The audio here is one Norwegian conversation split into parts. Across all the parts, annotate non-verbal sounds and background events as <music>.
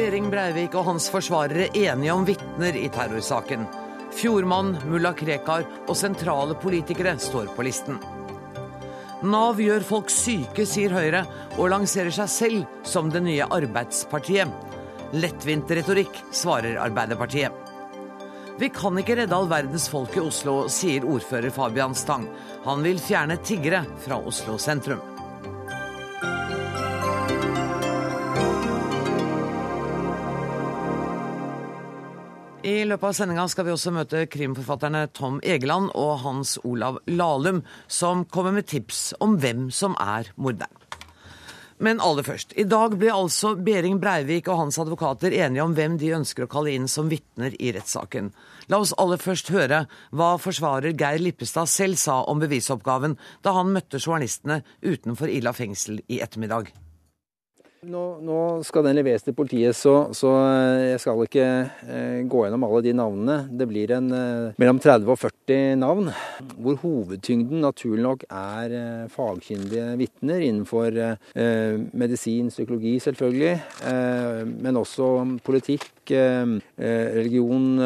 Behring Breivik og hans forsvarere enige om vitner i terrorsaken. Fjordmann, mulla Krekar og sentrale politikere står på listen. Nav gjør folk syke, sier Høyre, og lanserer seg selv som det nye Arbeidspartiet. Lettvint retorikk, svarer Arbeiderpartiet. Vi kan ikke redde all verdens folk i Oslo, sier ordfører Fabian Stang. Han vil fjerne tiggere fra Oslo sentrum. I løpet av sendinga skal vi også møte krimforfatterne Tom Egeland og Hans Olav Lahlum, som kommer med tips om hvem som er morderen. Men aller først. I dag ble altså Behring Breivik og hans advokater enige om hvem de ønsker å kalle inn som vitner i rettssaken. La oss aller først høre hva forsvarer Geir Lippestad selv sa om bevisoppgaven da han møtte journalistene utenfor Ila fengsel i ettermiddag. Nå, nå, skal den leveres til politiet, så, så jeg skal ikke eh, gå gjennom alle de navnene. Det blir en, eh, mellom 30 og 40 navn, hvor hovedtyngden naturlig nok er eh, fagkyndige vitner innenfor eh, medisin, psykologi selvfølgelig, eh, men også politikk, eh, religion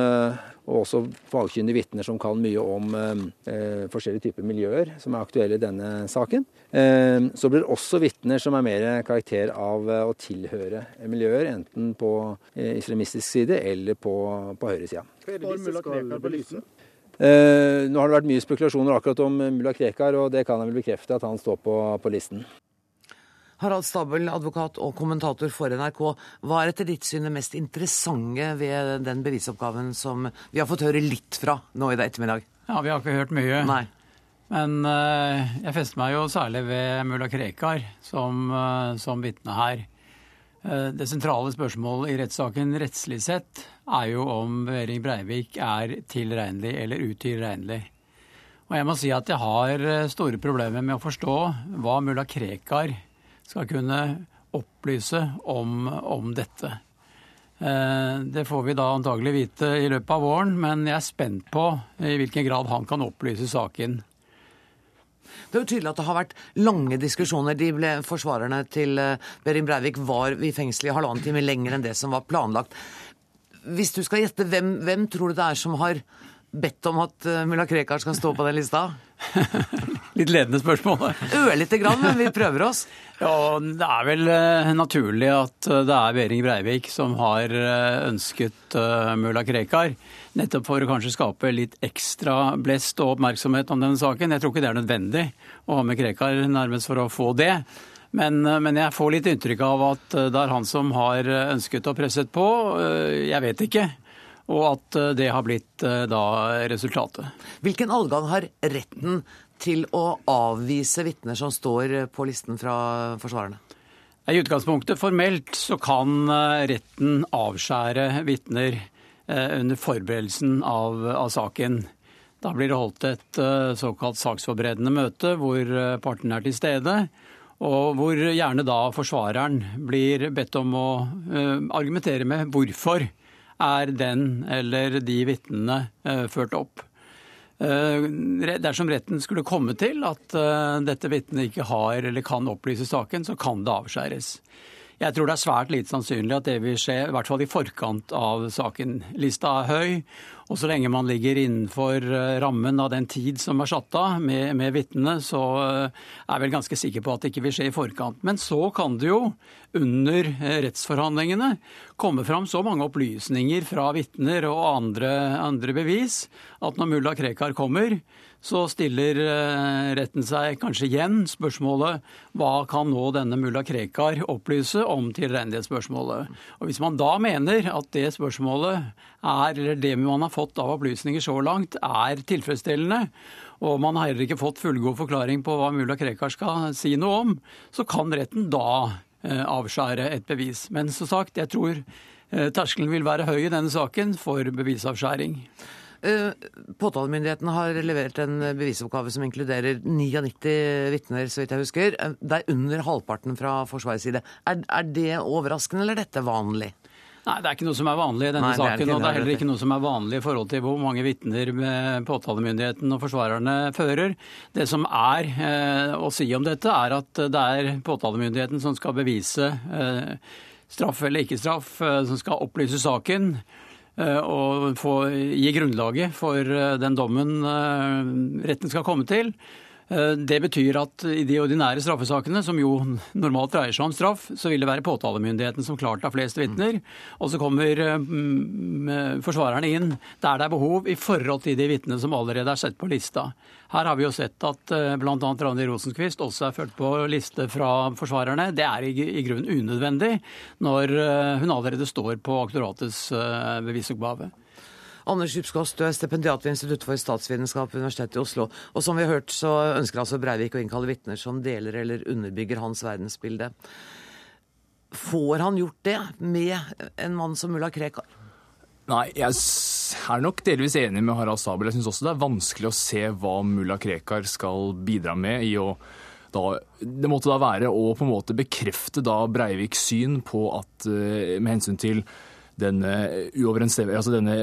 og også fagkyndige vitner som kan mye om eh, forskjellige typer miljøer som er aktuelle i denne saken. Eh, så blir det også vitner som er mer karakter av eh, å tilhøre miljøer, enten på eh, islamistisk side eller på, på høyresida. Eh, nå har det vært mye spekulasjoner akkurat om mulla Krekar, og det kan jeg vel bekrefte at han står på, på listen. Harald Stabel, advokat og kommentator for NRK. Hva er etter ditt syn det mest interessante ved den bevisoppgaven som vi har fått høre litt fra nå i dag ettermiddag? Ja, vi har ikke hørt mye. Nei. Men uh, jeg fester meg jo særlig ved mulla Krekar som, uh, som vitne her. Uh, det sentrale spørsmålet i rettssaken rettslig sett er jo om Behring Breivik er tilregnelig eller utilregnelig. Og jeg må si at jeg har store problemer med å forstå hva mulla Krekar skal kunne opplyse om, om dette. Eh, det får vi da antagelig vite i løpet av våren, men jeg er spent på i hvilken grad han kan opplyse saken. Det er jo tydelig at det har vært lange diskusjoner. De ble, forsvarerne til eh, Behring Breivik var i fengsel i halvannen time lenger enn det som var planlagt. Hvis du skal gjette, hvem, hvem tror du det er som har bedt om at eh, mulla Krekar skal stå på den lista? <laughs> Litt ledende spørsmål. Ørlite grann, men vi prøver oss. <laughs> Ja, Det er vel eh, naturlig at eh, det er Behring Breivik som har ønsket mulla Krekar. Nettopp for å kanskje skape litt ekstra blest og oppmerksomhet om denne saken. Jeg tror ikke det er nødvendig å ha med Krekar nærmest for å få det. Men, men, jeg får litt inntrykk av at det er han som har ønsket og presset på. Jeg vet ikke og at eh, det har blitt eh, da resultatet. Hvilken adgang har retten til å avvise vitner som står eh, på listen fra forsvarerne? I utgangspunktet formelt så kan retten avskjære vitner under forberedelsen av, av, saken. Da blir det holdt et såkalt saksforberedende møte hvor partene er til stede. Og hvor gjerne da forsvareren blir bedt om å argumentere med hvorfor er den eller de vitnene eh, ført opp. Eh, dersom retten skulle komme til at eh, dette vitnet ikke har eller kan opplyse saken, så kan det avskjæres. Jeg tror det er svært lite sannsynlig at det vil skje, i hvert fall i forkant av saken. Lista er høy, og så lenge man ligger innenfor eh, rammen av den tid som er satt av med, med vitnene, så eh, er jeg vel ganske sikker på at det ikke vil skje i forkant. Men så kan det jo under eh, rettsforhandlingene komme fram så mange opplysninger fra vitner og andre, andre bevis at når mulla Krekar kommer, så stiller retten seg kanskje igjen spørsmålet hva kan nå denne mulla Krekar opplyse om tilregnelighetsspørsmålet. Og Hvis man da mener at det spørsmålet er, eller det man har fått av opplysninger så langt, er tilfredsstillende, og man har heller ikke fått fullgod forklaring på hva mulla Krekar skal si noe om, så kan retten da eh, avskjære et bevis. Men som sagt, jeg tror eh, terskelen vil være høy i denne saken for bevisavskjæring. Uh, påtalemyndigheten har levert en bevisoppgave som inkluderer 99 vitner, så vidt jeg husker. Det er under halvparten fra Forsvarets side. Er, er det overraskende, eller er dette vanlig? Nei, Det er ikke noe som er vanlig i denne Nei, saken. Det og det er heller ikke noe som er vanlig i forhold til hvor mange vitner påtalemyndigheten og forsvarerne fører. Det som er eh, å si om dette, er at det er påtalemyndigheten som skal bevise eh, straff eller ikke straff, som skal opplyse saken og få, gi grunnlaget for den dommen retten skal komme til. Eh, det betyr at i de ordinære straffesakene, som jo normalt dreier seg om straff, så vil det være påtalemyndigheten som klart har flest vitner. Og så kommer mm, forsvarerne inn der det er behov i forhold til de vitnene som allerede er sett på lista. Her har vi jo sett at eh, bl.a. Randi Rosenquist også er ført på liste fra forsvarerne. Det er i, grunnen unødvendig når eh, hun allerede står på aktoratets bevisoppgave. Anders Djupskås, er stipendiat ved Institutt for statsvitenskap ved Universitetet i Oslo. Og som vi har hørt, så ønsker altså Breivik å innkalle vitner som deler eller underbygger hans verdensbilde. Får han gjort det med en mann som mulla Krekar? Nei, jeg er nok delvis enig med Harald Stabel. Jeg syns også det er vanskelig å se hva mulla Krekar skal bidra med i å da, det måtte da være å på en måte bekrefte da Breiviks syn på at eh, med hensyn til denne, altså denne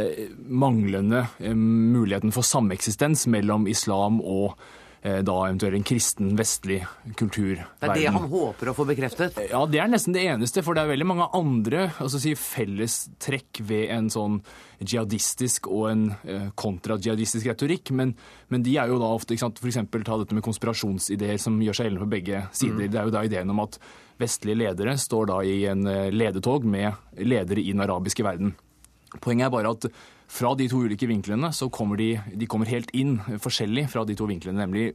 manglende eh, muligheten for sameksistens mellom islam og eh, da eventuelt en kristen, vestlig kulturverden. Det er det han håper å få bekreftet? Ja, det er nesten det eneste. For det er veldig mange andre altså si, fellestrekk ved en sånn jihadistisk og en eh, kontrajihadistisk retorikk. Men, men, de er jo da ofte ikke sant, F.eks. ta dette med konspirasjonsideer som gjør seg gjeldende på begge sider. Mm. Det er jo da ideen om at vestlige ledere står da i en eh, ledetog med ledere i den arabiske verden. Poenget er bare at fra de to ulike vinklene så kommer de, de kommer helt inn forskjellig fra de to vinklene, nemlig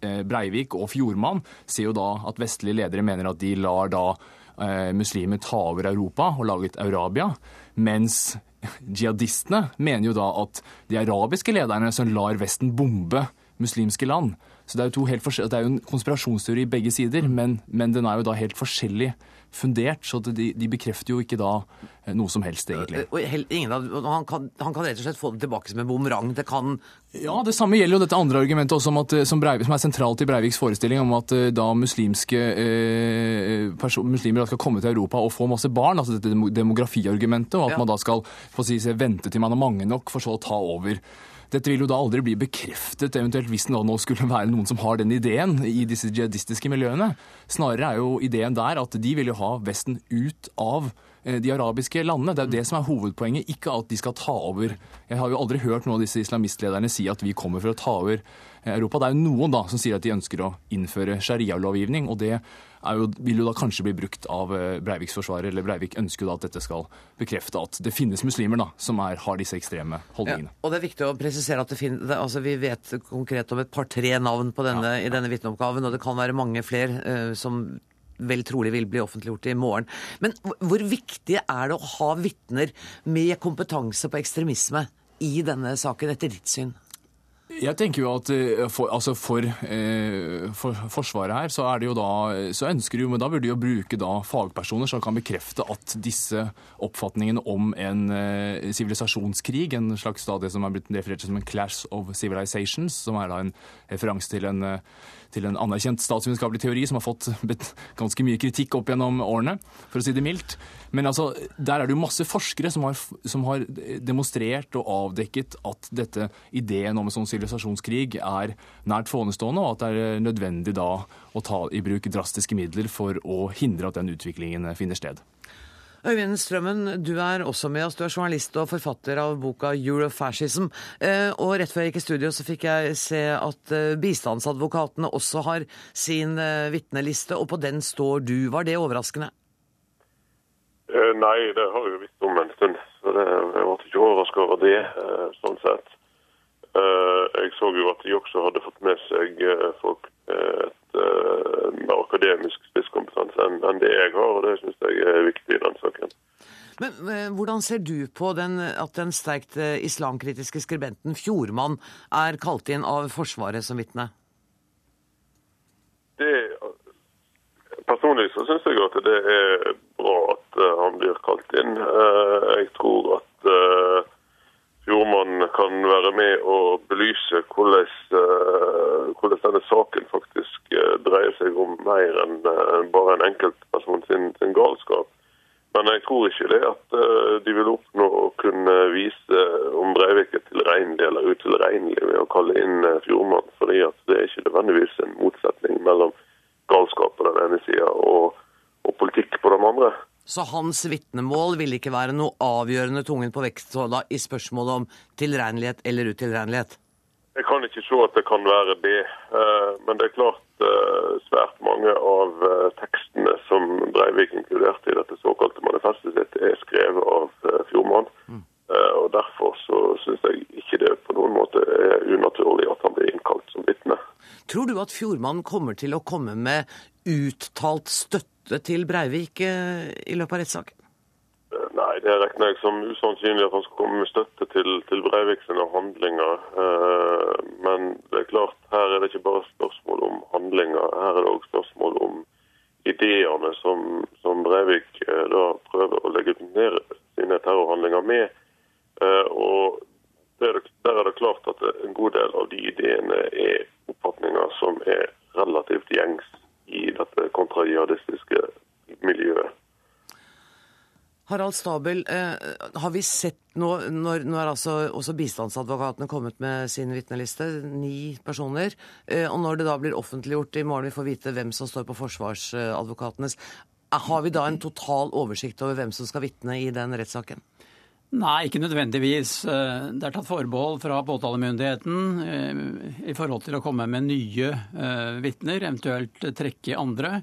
eh, Breivik og Fjordmann ser jo da at vestlige ledere mener at de lar da eh, muslimer ta over Europa og lage et Eurabia, mens jihadistene mener jo da at de arabiske lederne som lar Vesten bombe muslimske land, så det er jo, det er jo en konspirasjonsteori i begge sider, men, men, den er jo da helt forskjellig fundert. Så de, de, bekrefter jo ikke da noe som helst, egentlig. Av, han, kan, han, kan, rett og slett få det tilbake som en bumerang. Det kan Ja, det samme gjelder jo dette andre argumentet også, at, eh, som, Breivik, som, er sentralt i Breiviks forestilling, om at eh, da muslimske eh, muslimer skal komme til Europa og få masse barn, altså dette demografiargumentet, og at ja. man da skal si, vente til man er mange nok, for så å ta over. Dette vil jo da aldri bli bekreftet, eventuelt hvis det nå skulle være noen som har den ideen i disse jihadistiske miljøene. Snarere er jo ideen der at de vil jo ha Vesten ut av eh, de arabiske landene. Det er jo det som er hovedpoenget, ikke at de skal ta over. Jeg har jo aldri hørt noen av disse islamistlederne si at vi kommer for å ta over Europa. Det er jo noen da som sier at de ønsker å innføre sharialovgivning, og det jo, vil jo da kanskje bli brukt av eh, Breiviks forsvarer. eller Breivik ønsker jo da at dette skal bekrefte at det finnes muslimer da, som er, har disse ekstreme holdningene. Ja, og det er viktig å presisere at det finnes, altså Vi vet konkret om et par-tre navn denne, ja, ja. i denne vitneoppgaven, og det kan være mange flere uh, som vel trolig vil bli offentliggjort i morgen. Men hvor viktig er det å ha vitner med kompetanse på ekstremisme i denne saken, etter ditt syn? Jeg tenker jo at eh, for, altså for, eh, for, Forsvaret her, så er det jo da så ønsker de jo, men da burde de jo bruke da fagpersoner som kan bekrefte at disse oppfatningene om en eh, sivilisasjonskrig, eh, en slags da det som er blitt referert til som en clash of civilizations, som er da en referanse til en eh, til en anerkjent statsvitenskapelig teori som har fått ganske mye kritikk opp gjennom årene, for å si det mildt. Men altså, der er det jo masse forskere som har, som har demonstrert og avdekket at dette ideen om en sånn sivilisasjonskrig er nært forestående, og at det er nødvendig da å ta i bruk drastiske midler for å hindre at den utviklingen finner sted. Øyvind Strømmen, du er også med oss. Du er journalist og forfatter av boka Eurofascism. Eh, og rett før jeg gikk i studio, så fikk jeg se at eh, bistandsadvokatene også har sin eh, vitneliste, og på den står du. Var det overraskende? Nei, det har jeg jo visst om en stund. Så det, jeg ble ikke overrasket over det, sånn sett. Jeg så jo at de også hadde fått med seg folk et mer akademisk spisskompetanse enn det jeg har, og det syns jeg er viktig i den saken. Men eh, Hvordan ser du på den, at den sterkt eh, islamkritiske skribenten Fjordmann er kalt inn av Forsvaret som vitne? Personlig så syns jeg at det er bra at han blir kalt inn. Jeg tror at Fjordmann kan være med og belyse hvordan, hvordan denne saken faktisk dreier seg om mer enn bare en enkeltperson sin, sin galskap. Men jeg tror ikke det at de vil oppnå å kunne vise om Breivik er tilregnelig eller utilregnelig ved å kalle inn Fjordmann. fordi det er ikke nødvendigvis en motsetning mellom galskap på den ene sida og, og, politikk på den andre. Så hans vitnemål vil ikke være noe avgjørende tungen på vektskåla i spørsmålet om tilregnelighet eller utilregnelighet? Jeg kan ikke se at det kan være det. Eh, men det er klart eh, svært mange av eh, tekstene som Breivik inkluderte i dette såkalte manifestet sitt, er skrevet av Fjordmann. Mm. Og Derfor så syns jeg ikke det på noen måte er unaturlig at han blir innkalt som vitne. Tror du at Fjordmann kommer til å komme med uttalt støtte til Breivik i løpet av rettssaken? Nei, det regner jeg som usannsynlig at han skal komme med støtte til, til Breivik sine handlinger. Eh, men det er klart, her er det ikke bare spørsmål om handlinger. Her er det òg spørsmål om ideene som, som Breivik eh, da prøver å legitimere sine terrorhandlinger med. Eh, og der er det klart at en god del av de ideene er oppfatninger som er relativt gjengs i dette kontrajihadistiske miljøet. Harald Stabel, eh, har vi sett nå, når, nå er altså også bistandsadvokatene kommet med sin vitneliste, ni personer, eh, og når det da blir offentliggjort i morgen, vi får vite hvem som står på forsvarsadvokatenes, har vi da en total oversikt over hvem som skal vitne i den rettssaken? Nei, ikke nødvendigvis. Eh, det er tatt forbehold fra påtalemyndigheten eh, i forhold til å komme med nye eh, vitner, eventuelt trekke andre.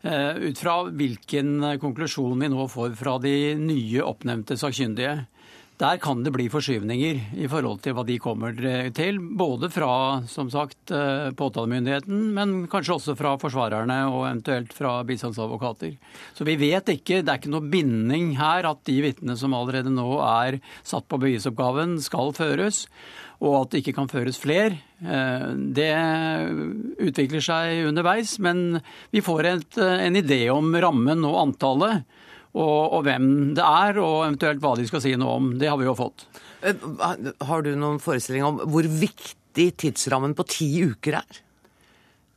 Ut fra hvilken konklusjon vi nå får fra de nye oppnevnte sakkyndige. Der kan det bli forskyvninger i forhold til hva de kommer til. Både fra som sagt, eh, påtalemyndigheten, men kanskje også fra forsvarerne og eventuelt fra bistandsadvokater. Så vi vet ikke, det er ikke noe binding her at de vitnene som allerede nå er satt på bevisoppgaven, skal føres og at det ikke kan føres fler. Eh, det utvikler seg underveis, men vi får et, eh, en idé om rammen og antallet. Og, og, hvem det er, og eventuelt hva de skal si noe om. Det har vi jo fått. Eh, har du noen forestilling om hvor viktig tidsrammen på ti uker er?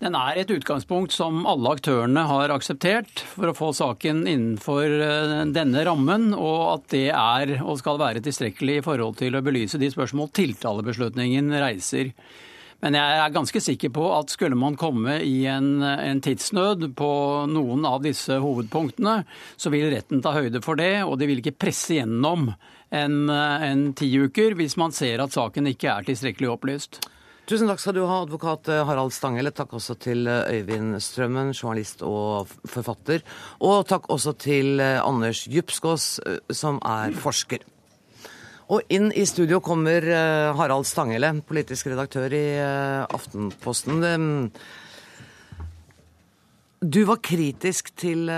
Den er et utgangspunkt som alle aktørene har akseptert for å få saken innenfor eh, denne rammen, og at det er og skal være tilstrekkelig i forhold til å belyse de spørsmål tiltalebeslutningen reiser. Men jeg er ganske sikker på at skulle man komme i en, en, tidsnød på noen av disse hovedpunktene, så vil retten ta høyde for det, og de vil ikke presse gjennom en, en ti uker hvis man ser at saken ikke er tilstrekkelig opplyst. Tusen takk skal du ha, advokat eh, Harald Stangele. Takk også til eh, Øyvind Strømmen, journalist og forfatter. Og takk også til eh, Anders Djupskås, som er forsker. Og inn i studio kommer Harald Stangele, politisk redaktør i Aftenposten. Du var kritisk til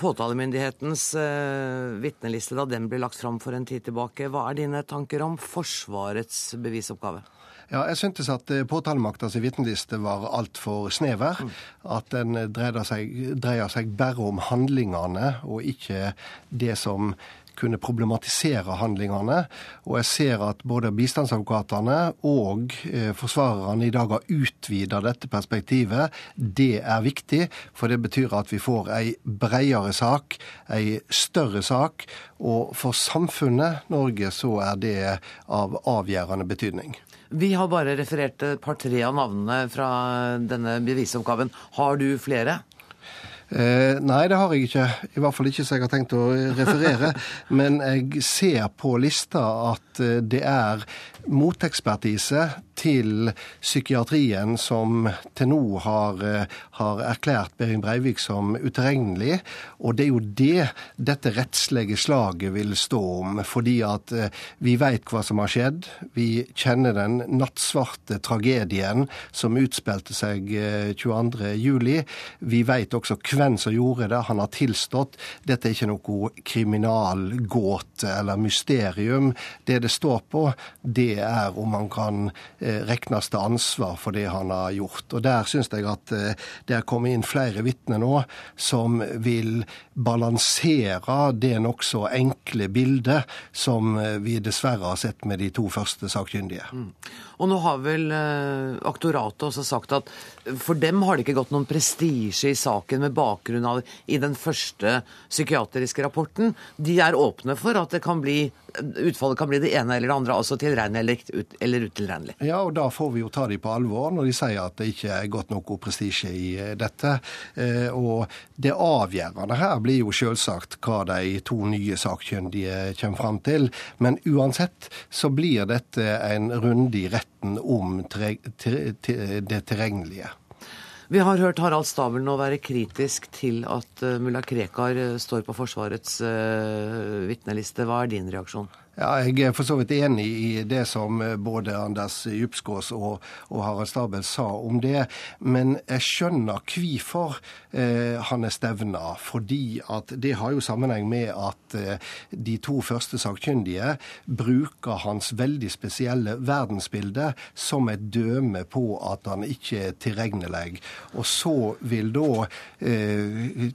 påtalemyndighetens vitneliste da den ble lagt fram for en tid tilbake. Hva er dine tanker om Forsvarets bevisoppgave? Ja, jeg syntes at påtalemaktas vitneliste var altfor snever. Mm. At den dreier seg, dreier seg bare om handlingene, og ikke det som kunne problematisere handlingene. Og jeg ser at både bistandsadvokatene og eh, forsvarerne i dag har utvida dette perspektivet. Det er viktig, for det betyr at vi får ei bredere sak, ei større sak. Og for samfunnet Norge så er det av avgjørende betydning. Vi har bare referert et par-tre av navnene fra denne bevisoppgaven. Har du flere? Eh, nei, det har jeg ikke. I hvert fall ikke så jeg har tenkt å referere. <laughs> Men jeg ser på lista at eh, det er motekspertise til psykiatrien som til nå har, eh, har erklært Behring Breivik som utilregnelig. Og det er jo det dette rettslige slaget vil stå om. Fordi at eh, vi veit hva som har skjedd. Vi kjenner den nattsvarte tragedien som utspilte seg 22.07. Vi veit også hvem som gjorde det. Han har tilstått. Dette er ikke noe kriminalgåte eller mysterium. Det det står på, det er om han kan eh, regnes til ansvar for det han har gjort. Og Der syns jeg at eh, det er kommet inn flere vitner nå som vil balansere det nokså enkle bildet som eh, vi dessverre har sett med de to første sakkyndige. Mm. Og nå har vel eh, aktoratet også sagt at for dem har det ikke gått noen prestisje i saken med bakgrunn av i den første psykiatriske rapporten. De er åpne for at det kan bli, utfallet kan bli det ene eller det andre, altså tilregnelig eller utilregnelig. Ja, og da får vi jo ta de på alvor når de sier at det ikke er gått noe prestisje i dette. Og det avgjørende her blir jo selvsagt hva de to nye sakkyndige kommer fram til. Men uansett så blir dette en runde i retten om det tilregnelige. Vi har hørt Harald Stabel nå være kritisk til at mulla Krekar står på Forsvarets uh, vitneliste. Hva er din reaksjon? Ja, Jeg er for så vidt enig i det som eh, både Anders Djupskås og, og, Harald Stabel sa om det. Men jeg skjønner hvorfor eh, han er stevna. Fordi at det har jo sammenheng med at eh, de to første sakkyndige bruker hans veldig spesielle verdensbilde som et døme på at han ikke er tilregnelig. Og så vil da eh,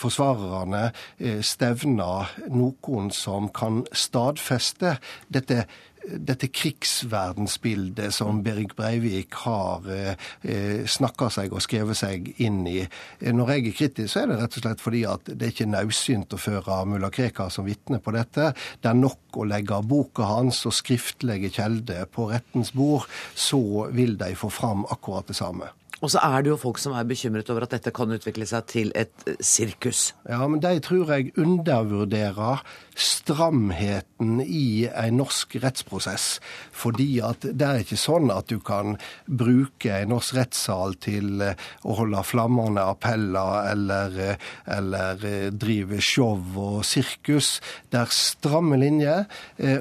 forsvarerne eh, stevne noen som kan stadfeste beste dette dette krigsverdensbildet som Berit Breivik har eh, snakka seg og skrevet seg inn i. Når jeg er kritisk, så er det rett og slett fordi at det er ikke naudsynt å føre mulla Krekar som vitne på dette. Det er nok å legge boka hans og skriftlige kjelder på rettens bord, så vil de få fram akkurat det samme. Og så er det jo folk som er bekymret over at dette kan utvikle seg til et eh, sirkus. Ja, men de tror jeg undervurderer stramheten i en norsk rettsprosess. Fordi at det er ikke sånn at du kan bruke en norsk rettssal til eh, å holde flammende appeller eller, eh, eller drive show og sirkus. Det er stramme linjer,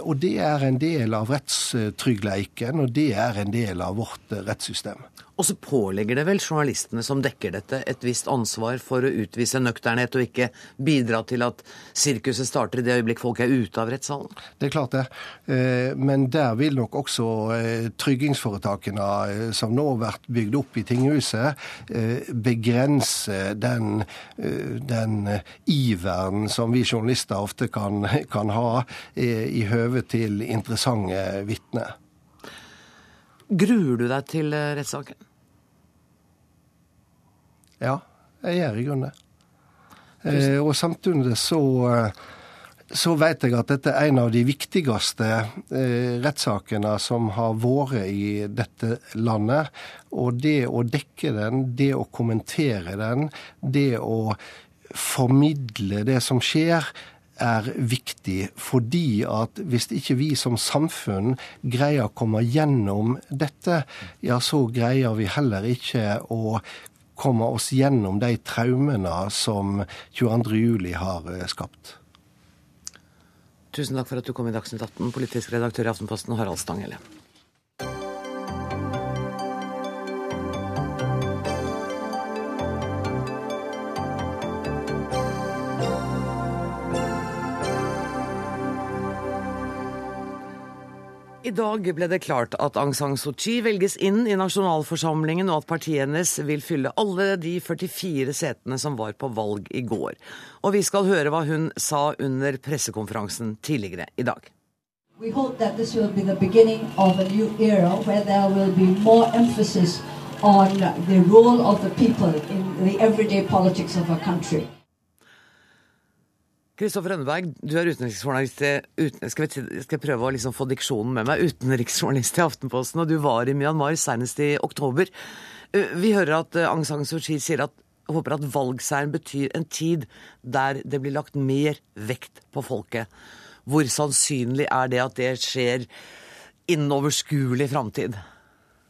og det er en del av rettstryggleiken, og det er en del av vårt rettssystem. Og så pålegger det vel journalistene som dekker dette, et visst ansvar for å utvise nøkternhet og ikke bidra til at sirkuset starter i det øyeblikk folk er ute av rettssalen? Det er klart det. Eh, men der vil nok også eh, tryggingsforetakene eh, som nå har vært bygd opp i tinghuset, begrense den, den iveren som vi journalister ofte kan, kan ha i høve til interessante vitner. Gruer du deg til rettssaken? Ja, jeg gjør i grunnen det. Eh, og samtidig så, eh, så vet jeg at dette er en av de viktigste eh, rettssakene som har vært i dette landet. Og det å dekke den, det å kommentere den, det å formidle det som skjer, er viktig. Fordi at hvis ikke vi som samfunn greier å komme gjennom dette, ja, så greier vi heller ikke å komme oss gjennom de traumene som 22.07 har eh, skapt. Tusen takk for at du kom i Dagsnytt 18, politisk redaktør i Aftenposten Harald Stanghelle. I dag ble det klart at Aung San Suu Kyi velges inn i nasjonalforsamlingen, og at partiet hennes vil fylle alle de 44 setene som var på valg i går. Og vi skal høre hva hun sa under pressekonferansen tidligere i dag. We hope that this will be the beginning of era where there will be more emphasis on the role of the people in the everyday politics of our country. Kristoffer Rønneberg, du er utenriksjournalist uten, skal, skal jeg prøve å liksom få diksjonen med meg? Utenriksjournalist i Aftenposten, og du var i Myanmar senest i oktober. Vi hører at Aung San Suu Kyi sier at håper at valgseieren betyr en tid der det blir lagt mer vekt på folket. Hvor sannsynlig er det at det skjer innen overskuelig framtid?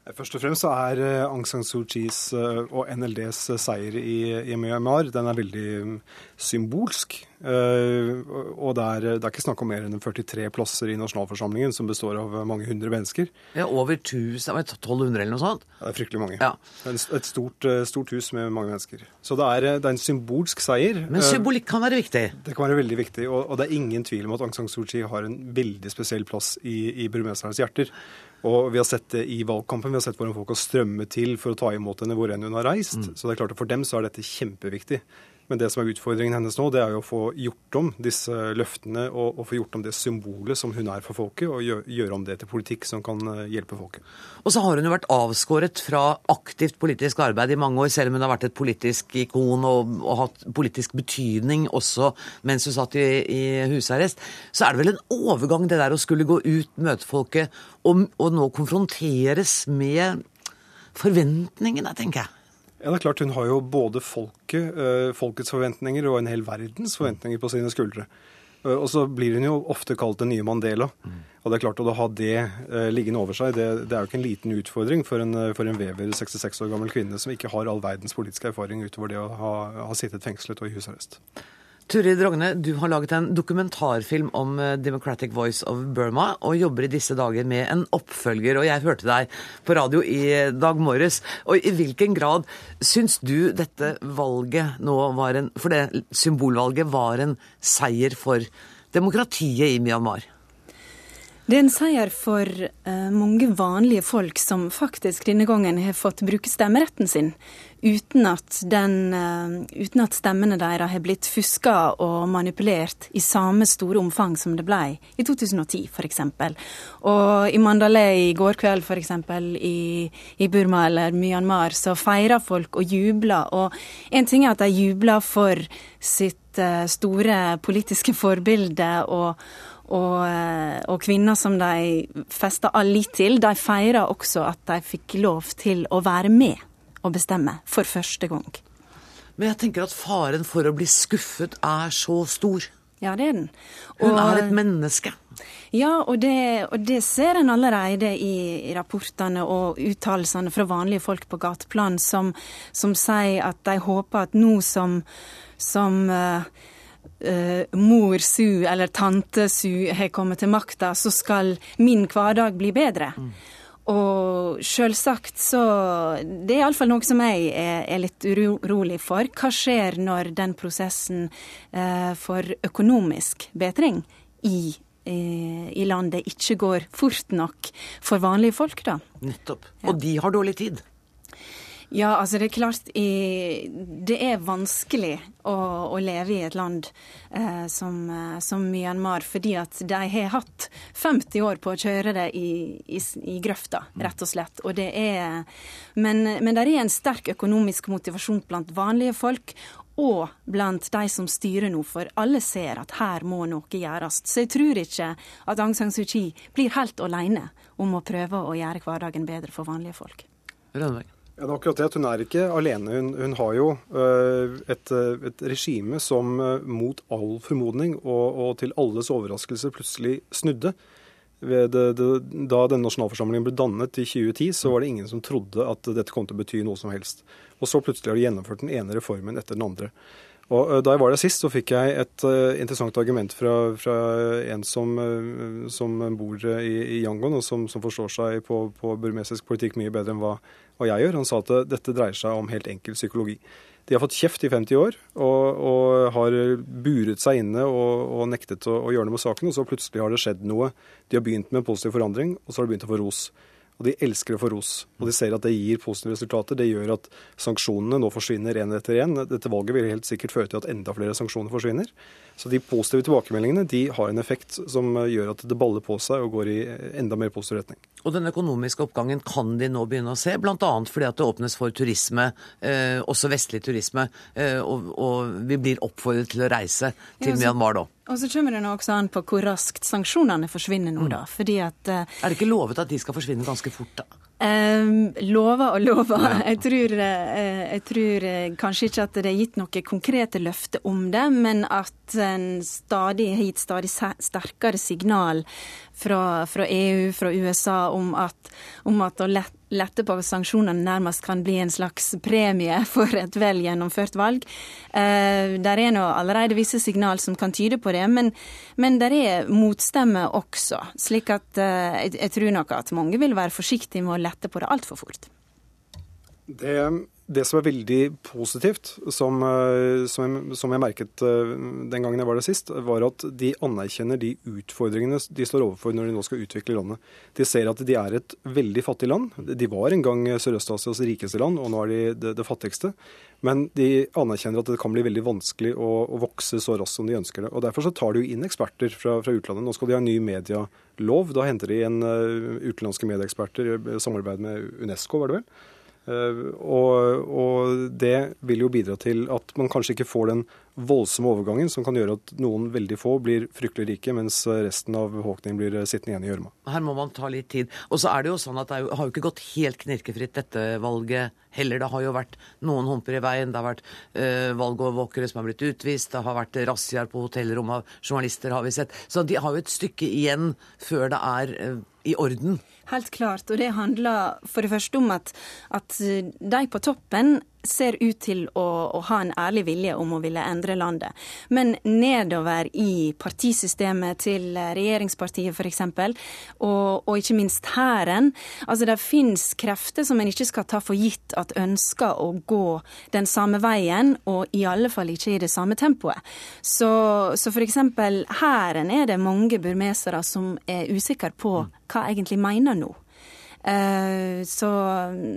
Først og fremst så er eh, Aung San Suu Kyis eh, og NLDs eh, seier i, Myanmar den er veldig mm, symbolsk. Og det er, det er, ikke snakk om mer enn 43 plasser i nasjonalforsamlingen, som består av mange hundre mennesker. Ja, Over 1000, 1200 eller noe sånt? Ja, det er fryktelig mange. Ja. Et stort, stort, hus med mange mennesker. Så det er, det er, en symbolsk seier. Men symbolikk kan være viktig? Det kan være veldig viktig. Og, og det er ingen tvil om at Aung San Suu Kyi har en veldig spesiell plass i, i burmesernes hjerter. Og vi har sett det i valgkampen. Vi har sett hvordan folk har strømmet til for å ta imot henne hvor enn hun har reist. Mm. Så det er klart at for dem så er dette kjempeviktig. Men det som er utfordringen hennes nå, det er jo å få gjort om disse løftene og, og få gjort om det symbolet som hun er for folket, og gjøre, gjør om det til politikk som kan eh, hjelpe folket. Og så har hun jo vært avskåret fra aktivt politisk arbeid i mange år, selv om hun har vært et politisk ikon og, og hatt politisk betydning også mens hun satt i, i, husarrest. Så er det vel en overgang det der å skulle gå ut, møte folket og, og nå konfronteres med forventningene, tenker jeg. Ja, det er klart Hun har jo både folket, eh, folkets forventninger og en hel verdens forventninger på sine skuldre. Eh, og så blir hun jo ofte kalt den nye Mandela. Og det er klart Å ha det eh, liggende over seg, det, det, er jo ikke en liten utfordring for en, for en vever 66 år gammel kvinne som ikke har all verdens politiske erfaring utover det å ha, ha sittet fengslet og i husarrest. Turid Rogne, du har laget en dokumentarfilm om eh, Democratic Voice of Burma, og jobber i disse dager med en oppfølger. og Jeg hørte deg på radio i dag morges. og I hvilken grad syns du dette valget nå var en For det symbolvalget var en seier for demokratiet i Myanmar? Det er en seier for uh, mange vanlige folk som faktisk denne gangen har fått bruke stemmeretten sin uten at, den, uh, uten at stemmene deres har blitt fuska og manipulert i samme store omfang som det ble i 2010 f.eks. Og i Mandalay i går kveld f.eks. I, i Burma eller Myanmar så feirer folk og jubler. Og en ting er at de jubler for sitt uh, store politiske forbilde. og og, eh, og, kvinner som de festa all lit til, de feirer også at de fikk lov til å være med og bestemme for første gang. Men jeg tenker at faren for å bli skuffet er så stor. Ja, det er den. Og, Hun er et menneske. Ja, og det, og det ser en allerede i, i rapportene og uttalelsene fra vanlige folk på gateplan som, som, sier at de håper at nå som, som uh, uh, mor Su eller tante Su har kommet til makta, så skal min hverdag bli bedre. Mm. Og selvsagt så Det er iallfall noe som jeg er, er, litt urolig for. Hva skjer når den prosessen eh, for økonomisk bedring i eh, i landet ikke går fort nok for vanlige folk, da. Nettopp. Og ja. de har dårlig tid. Ja, altså det er klart Det er vanskelig å, å leve i et land eh, som, eh, som, Myanmar, fordi at de har hatt 50 år på å kjøre det i, i, i grøfta, rett og slett. Og det er, men, men det er en sterk økonomisk motivasjon blant vanlige folk. Og blant de som styrer nå, for alle ser at her må noe gjøres. Så jeg tror ikke at Aung San Suu Kyi blir helt alene om å prøve å gjøre hverdagen bedre for vanlige folk. Rønneberg. Ja, det er akkurat det at Hun er ikke alene. Hun, hun har jo uh, et, et, regime som uh, mot all formodning og, og, til alles overraskelse plutselig snudde. Det, det, da denne nasjonalforsamlingen ble dannet i 2010, så var det ingen som trodde at dette kom til å bety noe som helst. Og så plutselig har de gjennomført den ene reformen etter den andre. Og uh, Da jeg var der sist, så fikk jeg et interessant argument fra, fra en som, som bor i, i, Yangon, og som, som forstår seg på, på burmesisk politikk mye bedre enn hva hva jeg gjør. Han sa at dette dreier seg om helt enkel psykologi. De har fått kjeft i 50 år og, og har buret seg inne og, og nektet å, å, gjøre noe med saken. Og så plutselig har det skjedd noe. De har begynt med en positiv forandring, og så har de begynt å få ros. Og de elsker å få ros. Og de ser at det gir positive resultater. Det gjør at sanksjonene nå forsvinner én etter én. Dette valget vil helt sikkert føre til at enda flere sanksjoner forsvinner. Så de positive tilbakemeldingene de har en effekt som gjør at det baller på seg og går i enda mer positiv retning. Og den økonomiske oppgangen kan de nå begynne å se, bl.a. fordi at det åpnes for turisme, eh, også vestlig turisme, eh, og, og, vi blir oppfordret til å reise til Myanmar da. Og så kommer det nå også an på hvor raskt sanksjonene forsvinner nå, da. Fordi at uh, Er det ikke lovet at de skal forsvinne ganske fort, da? Um, lover og lover. Jeg tror, uh, jeg tror uh, kanskje ikke at det er gitt noe konkrete løfter om det, men at en stadig gitt stadig sterkere signal fra, fra EU, fra USA, om at, om at å lette lette på sanksjonene nærmest kan bli en slags premie <laughs> for et vel gjennomført valg. Eh, der er nå allerede visse signal som kan tyde på det, men, men der er motstemme også. Slik at eh, jeg, jeg, tror nok at mange vil være forsiktige med å lette på det altfor fort. Det, det som er veldig positivt, som, eh, som, jeg, som, jeg, merket eh, den gangen jeg var der sist, var at de anerkjenner de utfordringene de står overfor når de nå skal utvikle landet. De ser at de er et veldig fattig land. De var en gang Sørøst-Asias rikeste land, og nå er de det, det, fattigste. Men de anerkjenner at det kan bli veldig vanskelig å, å, vokse så raskt som de ønsker det. Og Derfor så tar de jo inn eksperter fra, fra utlandet. Nå skal de ha en ny medialov. Da henter de inn uh, utenlandske medieeksperter i samarbeid med UNESCO, var det vel. Eh, og, og, det vil jo bidra til at man kanskje ikke får den voldsomme overgangen som kan gjøre at noen veldig få blir fryktelig rike, mens resten av befolkningen blir sittende igjen i gjørma. Her må man ta litt tid. Og så er det jo sånn at det har jo ikke gått helt knirkefritt dette valget heller. Det har jo vært noen humper i veien. Det har vært øh, valgovervåkere som har blitt utvist. Det har vært razziaer på hotellrom av journalister, har vi sett. Så de har jo et stykke igjen før det er uh, i orden. Helt klart. Og det handler for det første om at, at de på toppen ser ut til å, å, ha en ærlig vilje om å ville endre landet. Men nedover i partisystemet til regjeringspartiet f.eks., og, og ikke minst hæren altså Det fins krefter som en ikke skal ta for gitt at ønsker å gå den samme veien, og i alle fall ikke i det samme tempoet. Så, så f.eks. hæren er det mange burmesere som er usikre på hva egentlig mener nå. Eh, så,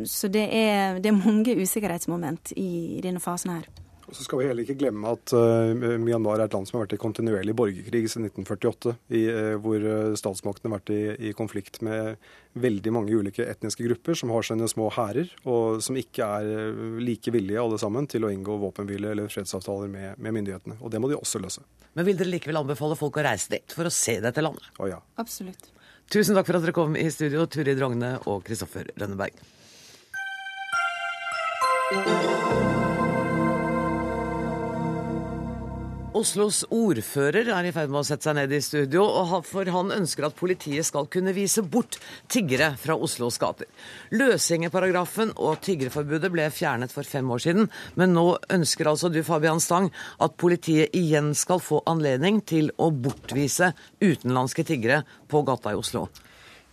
så det, er, det, er, mange usikkerhetsmoment i denne fasen her. Og så skal vi heller ikke glemme at uh, Myanmar er et land som har vært i kontinuerlig borgerkrig siden 1948, i, uh, hvor statsmakten har vært i, i, konflikt med veldig mange ulike etniske grupper som har sine små hærer, og som ikke er like villige alle sammen til å inngå våpenhvile eller fredsavtaler med, med, myndighetene. Og det må de også løse. Men vil dere likevel anbefale folk å reise dit for å se dette landet? Å ja. Absolutt. Tusen takk for at dere kom i studio, Turid Rogne og Kristoffer Rønneberg. Oslos ordfører er i ferd med å sette seg ned i studio, for han ønsker at politiet skal kunne vise bort tiggere fra Oslos gater. Løsgjengerparagrafen og tiggerforbudet ble fjernet for fem år siden, men nå ønsker altså du, Fabian Stang, at politiet igjen skal få anledning til å bortvise utenlandske tiggere på gata i Oslo.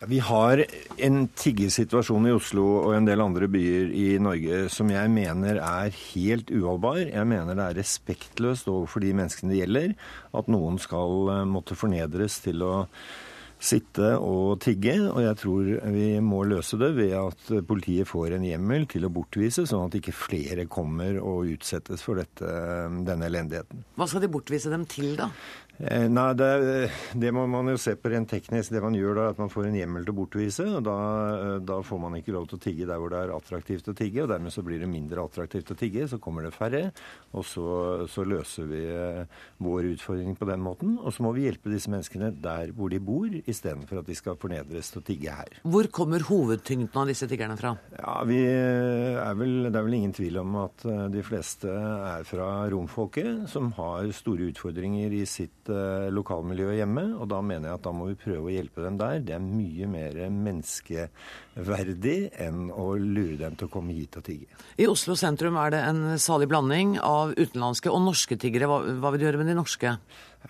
Vi har en tiggesituasjon i Oslo og en del andre byer i Norge som jeg mener er helt uholdbar. Jeg mener det er respektløst overfor de menneskene det gjelder, at noen skal eh, måtte fornedres til å sitte og tigge. Og jeg tror vi må løse det ved at politiet får en hjemmel til å bortvise, sånn at ikke flere kommer og utsettes for dette, denne elendigheten. Hva skal de bortvise dem til, da? Eh, nei, det, det, må man jo se på rent teknisk. Det man gjør da, er at man får en hjemmel til å bortvise. og da, eh, da, får man ikke lov til å tigge der hvor det er attraktivt å tigge. og Dermed så blir det mindre attraktivt å tigge. Så kommer det færre. Og så, så løser vi eh, vår utfordring på den måten. Og så må vi hjelpe disse menneskene der hvor de bor, istedenfor at de skal fornedres til å tigge her. Hvor kommer hovedtyngden av disse tiggerne fra? Ja, er vel, Det er vel ingen tvil om at de fleste er fra romfolket, som har store utfordringer i sitt Eh, lokalmiljø hjemme. Og da mener jeg at da må vi prøve å hjelpe dem der. Det er mye mer menneskeverdig enn å lure dem til å komme hit og tigge. I Oslo sentrum er det en salig blanding av utenlandske og norske tiggere. Hva, hva vil du gjøre med de norske?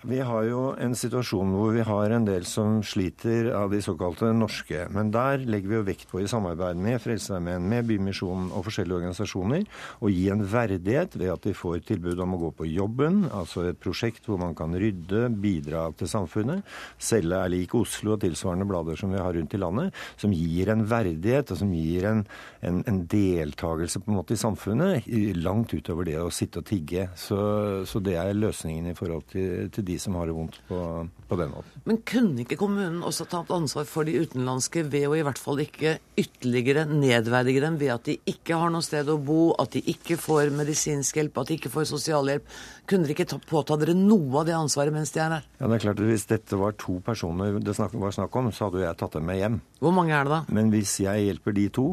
Vi har jo en situasjon hvor vi har en del som sliter av de såkalte norske. Men der legger vi jo vekt på, i samarbeid med Frelsesarmeen, med Bymisjonen og forskjellige organisasjoner, å gi en verdighet ved at de får tilbud om å gå på jobben, altså et prosjekt hvor man kan rydde, bidra til samfunnet. Selge er lik Oslo og tilsvarende blader som vi har rundt i landet, som gir en verdighet og som gir en, en, en deltakelse på en måte i samfunnet, langt utover det å sitte og tigge. Så, så det er løsningen i forhold til, til til de som har det vondt på, på den måten. Men kunne ikke kommunen også tatt ansvar for de utenlandske ved å i hvert fall ikke ytterligere nedverdige dem ved at de ikke har noe sted å bo, at de ikke får medisinsk hjelp, at de ikke får sosialhjelp? Kunne dere ikke ta, påta dere noe av det ansvaret mens de er her? Ja, det er klart at Hvis dette var to personer det var snakk om, så hadde jeg tatt dem med hjem. Hvor mange er det da? Men hvis jeg hjelper de to,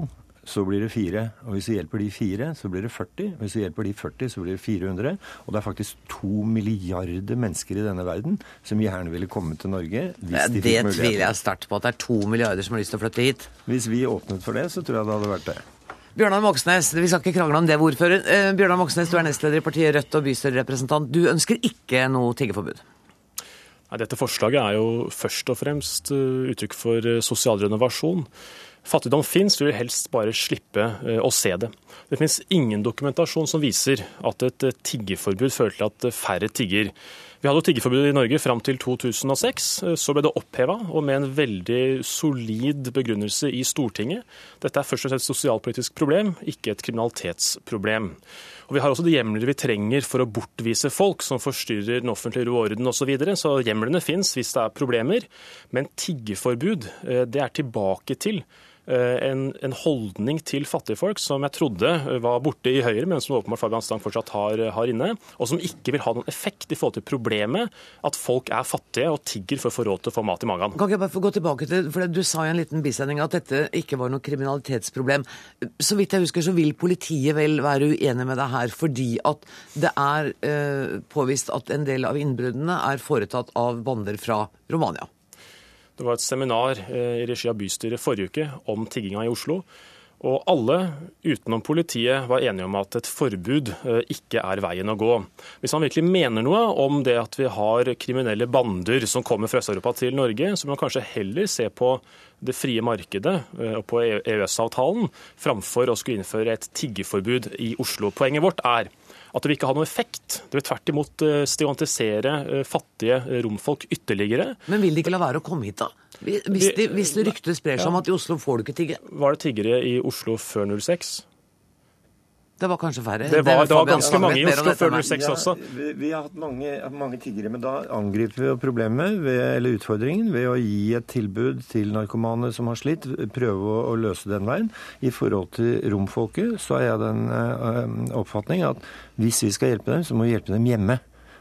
så blir det fire. Og hvis vi hjelper de fire, så blir det 40. Hvis vi hjelper de 40, så blir det 400. Og det er faktisk to milliarder mennesker i denne verden som gjerne ville komme til Norge hvis ja, de fikk mulighet. Det tviler jeg sterkt på, at det er to milliarder som har lyst til å flytte hit. Hvis vi åpnet for det, så tror jeg det hadde vært det. Bjørnar Moxnes, vi skal ikke krangle om det, ordfører. Eh, Bjørnar Moxnes, du er nestleder i partiet Rødt og bystyrerepresentant. Du ønsker ikke noe tiggeforbud? Nei, dette forslaget er jo først og fremst uh, uttrykk for uh, sosial renovasjon. Fattigdom fins, vi vil helst bare slippe eh, å se det. Det finnes ingen dokumentasjon som viser at et tiggeforbud tiggerforbud fører til at færre tigger. Vi hadde jo tiggerforbud i Norge fram til 2006. Så ble det oppheva, og med en veldig solid begrunnelse i Stortinget. Dette er først og fremst et sosialpolitisk problem, ikke et kriminalitetsproblem. Og Vi har også de hjemler vi trenger for å bortvise folk som forstyrrer den offentlige ro og orden osv. Så, videre. så hjemlene fins hvis det er problemer. Men tiggeforbud eh, det er tilbake til Eh, en, en, holdning til fattigfolk som jeg trodde var borte i Høyre, men som åpenbart Fabian Stang fortsatt har, har, inne, og som ikke vil ha noen effekt i forhold til problemet at folk er fattige og tigger for å få råd til å få mat i magen. Kan ikke jeg bare få gå tilbake til, for Du sa i en liten bisending at dette ikke var noe kriminalitetsproblem. Så vidt jeg husker så vil politiet vel være uenig med deg her, fordi at det er eh, påvist at en del av innbruddene er foretatt av bander fra Romania. Det var et seminar eh, i regi av bystyret forrige uke om tigginga i Oslo. Og alle utenom politiet var enige om at et forbud eh, ikke er veien å gå. Hvis han virkelig mener noe om det at vi har kriminelle bander som kommer fra Øst-Europa til Norge, så må man kanskje heller se på det frie markedet eh, og på EØS-avtalen, framfor å skulle innføre et tiggeforbud i Oslo. Poenget vårt er at det vil ikke ha noe effekt. Det vil tvert imot eh, stigmatisere eh, fattige romfolk ytterligere. Men vil de ikke la være å komme hit, da? Hvis, de, hvis det ryktet sprer seg om at i Oslo får du ikke tigge? Var det tiggere i Oslo før 06? Det var kanskje færre? Det var, det var ganske mange i Oslo før 06 ja, også. Vi, vi, har hatt mange, mange, tiggere, men da angriper vi problemet, ved, eller utfordringen, ved å gi et tilbud til narkomane som har slitt, prøve å, å løse den veien. I forhold til romfolket så er jeg den uh, oppfatning at hvis vi skal hjelpe dem, så må vi hjelpe dem hjemme.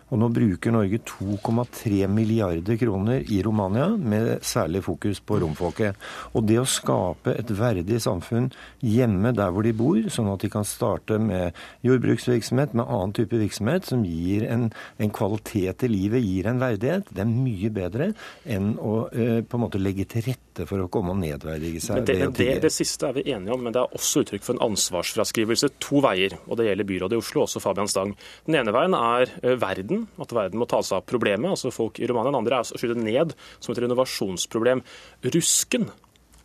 Og nå bruker Norge 2,3 milliarder kroner i Romania, med særlig fokus på romfolket. Og det å skape et verdig samfunn hjemme der hvor de bor, sånn at de kan starte med jordbruksvirksomhet, med annen type virksomhet, som gir en, en kvalitet i livet, gir en verdighet, det er mye bedre enn å eh, på en måte legge til rette for å komme og nedverdige seg. Men det, det, det, siste er vi enige om, men det er også uttrykk for en ansvarsfraskrivelse to veier. Og det gjelder byrådet i Oslo, også Fabian Stang. Den ene veien er eh, verden verden, at verden må ta seg av problemet. altså folk i Romania. Den andre er å skyte ned som et renovasjonsproblem. Rusken,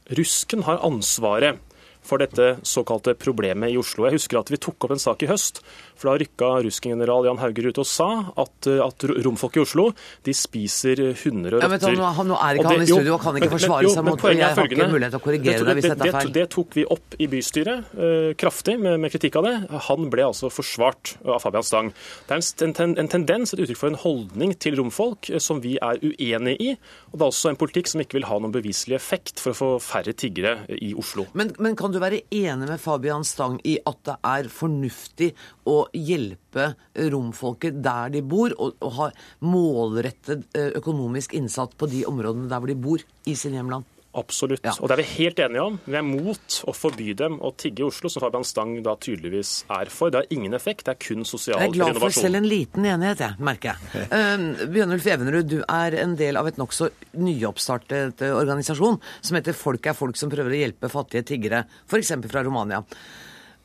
Rusken har ansvaret for dette såkalte problemet i Oslo. Jeg husker at vi tok opp en sak i høst for da rykka russken-general Jan Hauger ut og sa at, eh, at romfolk i Oslo de spiser hunder og rotter. Ja, nå, nå er ikke han i studio og kan ikke forsvare seg mot det. Jeg har ikke mulighet til å korrigere det, det hvis dette er feil. Det, det, tok vi opp i bystyret uh, kraftig med, med, kritikk av det. Han ble altså forsvart av Fabian Stang. Det er en, ten, en tendens, et uttrykk for en holdning til romfolk uh, som vi er uenig i. Og det er også en politikk som ikke vil ha noen beviselig effekt for å få færre tiggere i Oslo. Men, men kan du være enig med Fabian Stang i at det er fornuftig å hjelpe romfolket der de bor, og, og ha målrettet økonomisk innsats på de områdene der hvor de bor i sin hjemland? Absolutt. Ja. Og det er vi helt enige om. Vi er mot å forby dem å tigge i Oslo, som Fabian Stang da tydeligvis er for. Det har ingen effekt, det er kun sosial renovasjon. Jeg er glad for selv en liten enighet, jeg, merker jeg. Uh, <laughs> Bjørnulf Evenrud, du er en del av et nokså nyoppstartet organisasjon som heter Folk er folk, som prøver å hjelpe fattige tiggere, f.eks. fra Romania.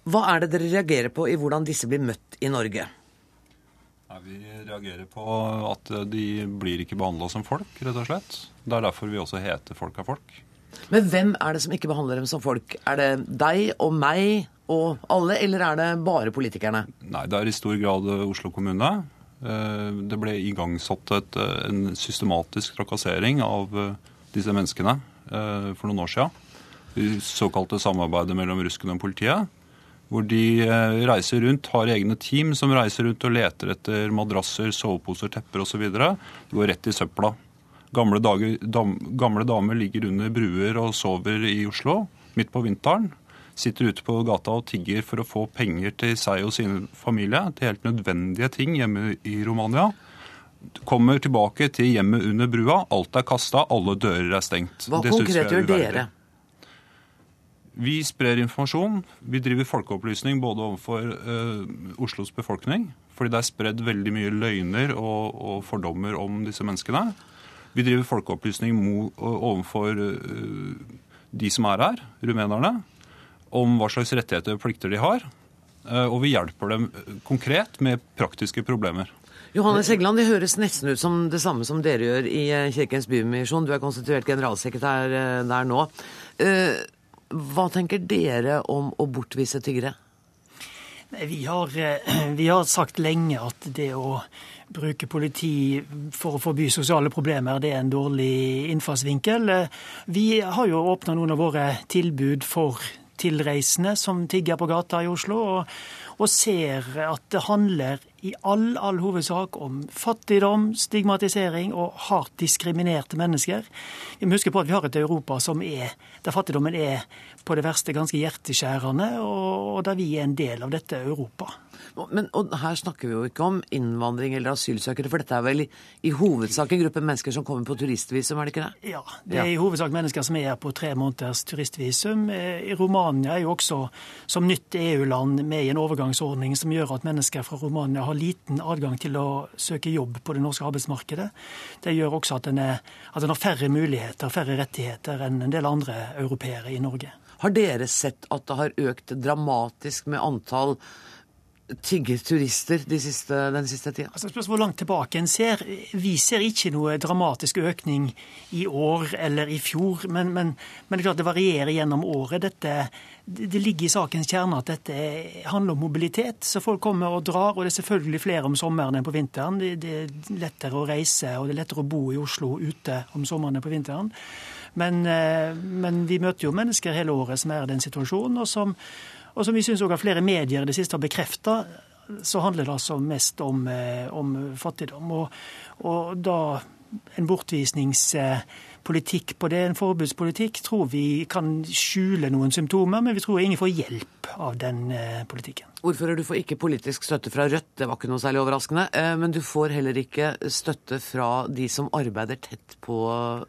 Hva er det dere reagerer på i hvordan disse blir møtt i Norge? Nei, vi reagerer på at de blir ikke behandla som folk, rett og slett. Det er derfor vi også heter Folk er folk. Men hvem er det som ikke behandler dem som folk? Er det deg og meg og alle, eller er det bare politikerne? Nei, det er i stor grad Oslo kommune. Eh, det ble igangsatt et, en systematisk trakassering av eh, disse menneskene eh, for noen år siden. Det såkalte samarbeidet mellom ruskene og politiet hvor de eh, reiser rundt, har egne team som reiser rundt og leter etter madrasser, soveposer, tepper osv. Det går rett i søpla. Gamle, dager, dam, gamle, damer ligger under bruer og sover i Oslo midt på vinteren. Sitter ute på gata og tigger for å få penger til seg og sin familie. Til helt nødvendige ting hjemme i Romania. Kommer tilbake til hjemmet under brua. Alt er kasta, alle dører er stengt. Hva konkret gjør dere? Vi sprer informasjon. Vi driver folkeopplysning både overfor uh, Oslos befolkning, fordi det er spredd veldig mye løgner og, og fordommer om disse menneskene. Vi driver folkeopplysning mo, overfor uh, de som er her, rumenerne, om hva slags rettigheter og plikter de har. Uh, og vi hjelper dem konkret med praktiske problemer. Johannes Heggeland, det høres nesten ut som det samme som dere gjør i Kirkens Bymisjon. Du er konstituert generalsekretær der nå. Hva tenker dere om å bortvise tiggere? Vi har, <clears throat> vi har, sagt lenge at det å bruke politi for å forby sosiale problemer, det er en dårlig innfallsvinkel. Vi har jo åpna noen av våre tilbud for tilreisende som tigger på gata i Oslo, og, og ser at det handler i all, all hovedsak om fattigdom, stigmatisering og hardt diskriminerte mennesker. Vi må huske på at vi har et Europa som er, der fattigdommen er på det verste ganske hjerteskjærende, og der vi er en del av dette Europa. Men og her snakker vi jo ikke om innvandring eller asylsøkere, for dette er vel i, i hovedsak en gruppe mennesker som kommer på turistvisum, er det ikke det? Ja, det er i hovedsak mennesker som er her på tre måneders turistvisum. I Romania er jo også som nytt EU-land med i en overgangsordning som gjør at mennesker fra Romania har liten adgang til å søke jobb på det norske arbeidsmarkedet. Det gjør også at en, er, at en har færre muligheter, færre rettigheter enn en del andre europeere i Norge. Har dere sett at det har økt dramatisk med antall tiggerturister de siste, den siste tida? Altså, spørs hvor langt tilbake en ser. Vi ser ikke noe dramatisk økning i år eller i fjor, men, men, men det er klart det varierer gjennom året. Dette, det ligger i sakens kjerne at dette handler om mobilitet. Så folk kommer og drar, og det er selvfølgelig flere om sommeren enn på vinteren. Det, det er lettere å reise, og det er lettere å bo i Oslo ute om sommeren enn på vinteren. Men, eh, men vi møter jo mennesker hele året som er i den situasjonen, og som og som vi syns òg flere medier i det siste har bekrefta, så handler det altså mest om, eh, om fattigdom. Og, og, da en bortvisningspolitikk på det, en forbudspolitikk, tror vi kan skjule noen symptomer, men vi tror ingen får hjelp av den eh, politikken. Ordfører, du får ikke politisk støtte fra Rødt, det var ikke noe særlig overraskende. Eh, men du får heller ikke støtte fra de som arbeider tett på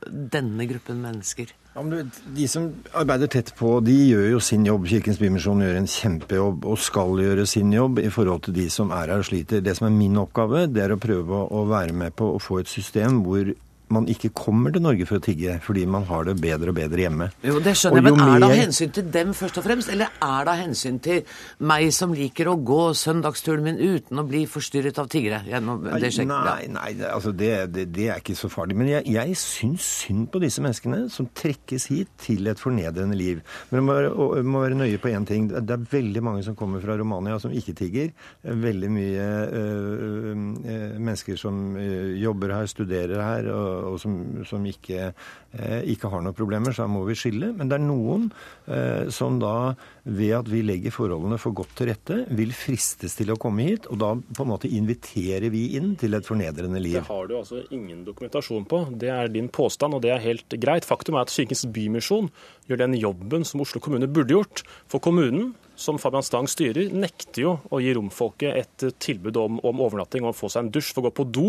denne gruppen mennesker. Ja, de som arbeider tett på, de gjør jo sin jobb. Kirkens Bymisjon gjør en kjempejobb og skal gjøre sin jobb i forhold til de som er her og sliter. Det som er min oppgave, det er å prøve å være med på å få et system hvor man ikke kommer til Norge for å tigge fordi man har det bedre og bedre hjemme. Jo, det skjønner jeg, men Er det av hensyn til dem først og fremst, eller er det av hensyn til meg som liker å gå søndagsturen min uten å bli forstyrret av tiggere? Det nei, nei altså det, det, det, er ikke så farlig. Men jeg, jeg syns synd på disse menneskene som trekkes hit til et fornedrende liv. Men man må være, må være nøye på én ting. Det er veldig mange som kommer fra Romania som ikke tigger. Veldig mye øh, øh, mennesker som øh, jobber her, studerer her. og og som, som ikke, eh, ikke, har noen problemer, så da må vi skille. Men det er noen eh, som da, ved at vi legger forholdene for godt til rette, vil fristes til å komme hit. Og da på en måte inviterer vi inn til et fornedrende liv. Det har du altså ingen dokumentasjon på. Det er din påstand, og det er helt greit. Faktum er at Kirkens Bymisjon gjør den jobben som Oslo kommune burde gjort. For kommunen som Fabian Stang styrer, nekter jo å gi romfolket et tilbud om, om overnatting og å få seg en dusj for å gå på do.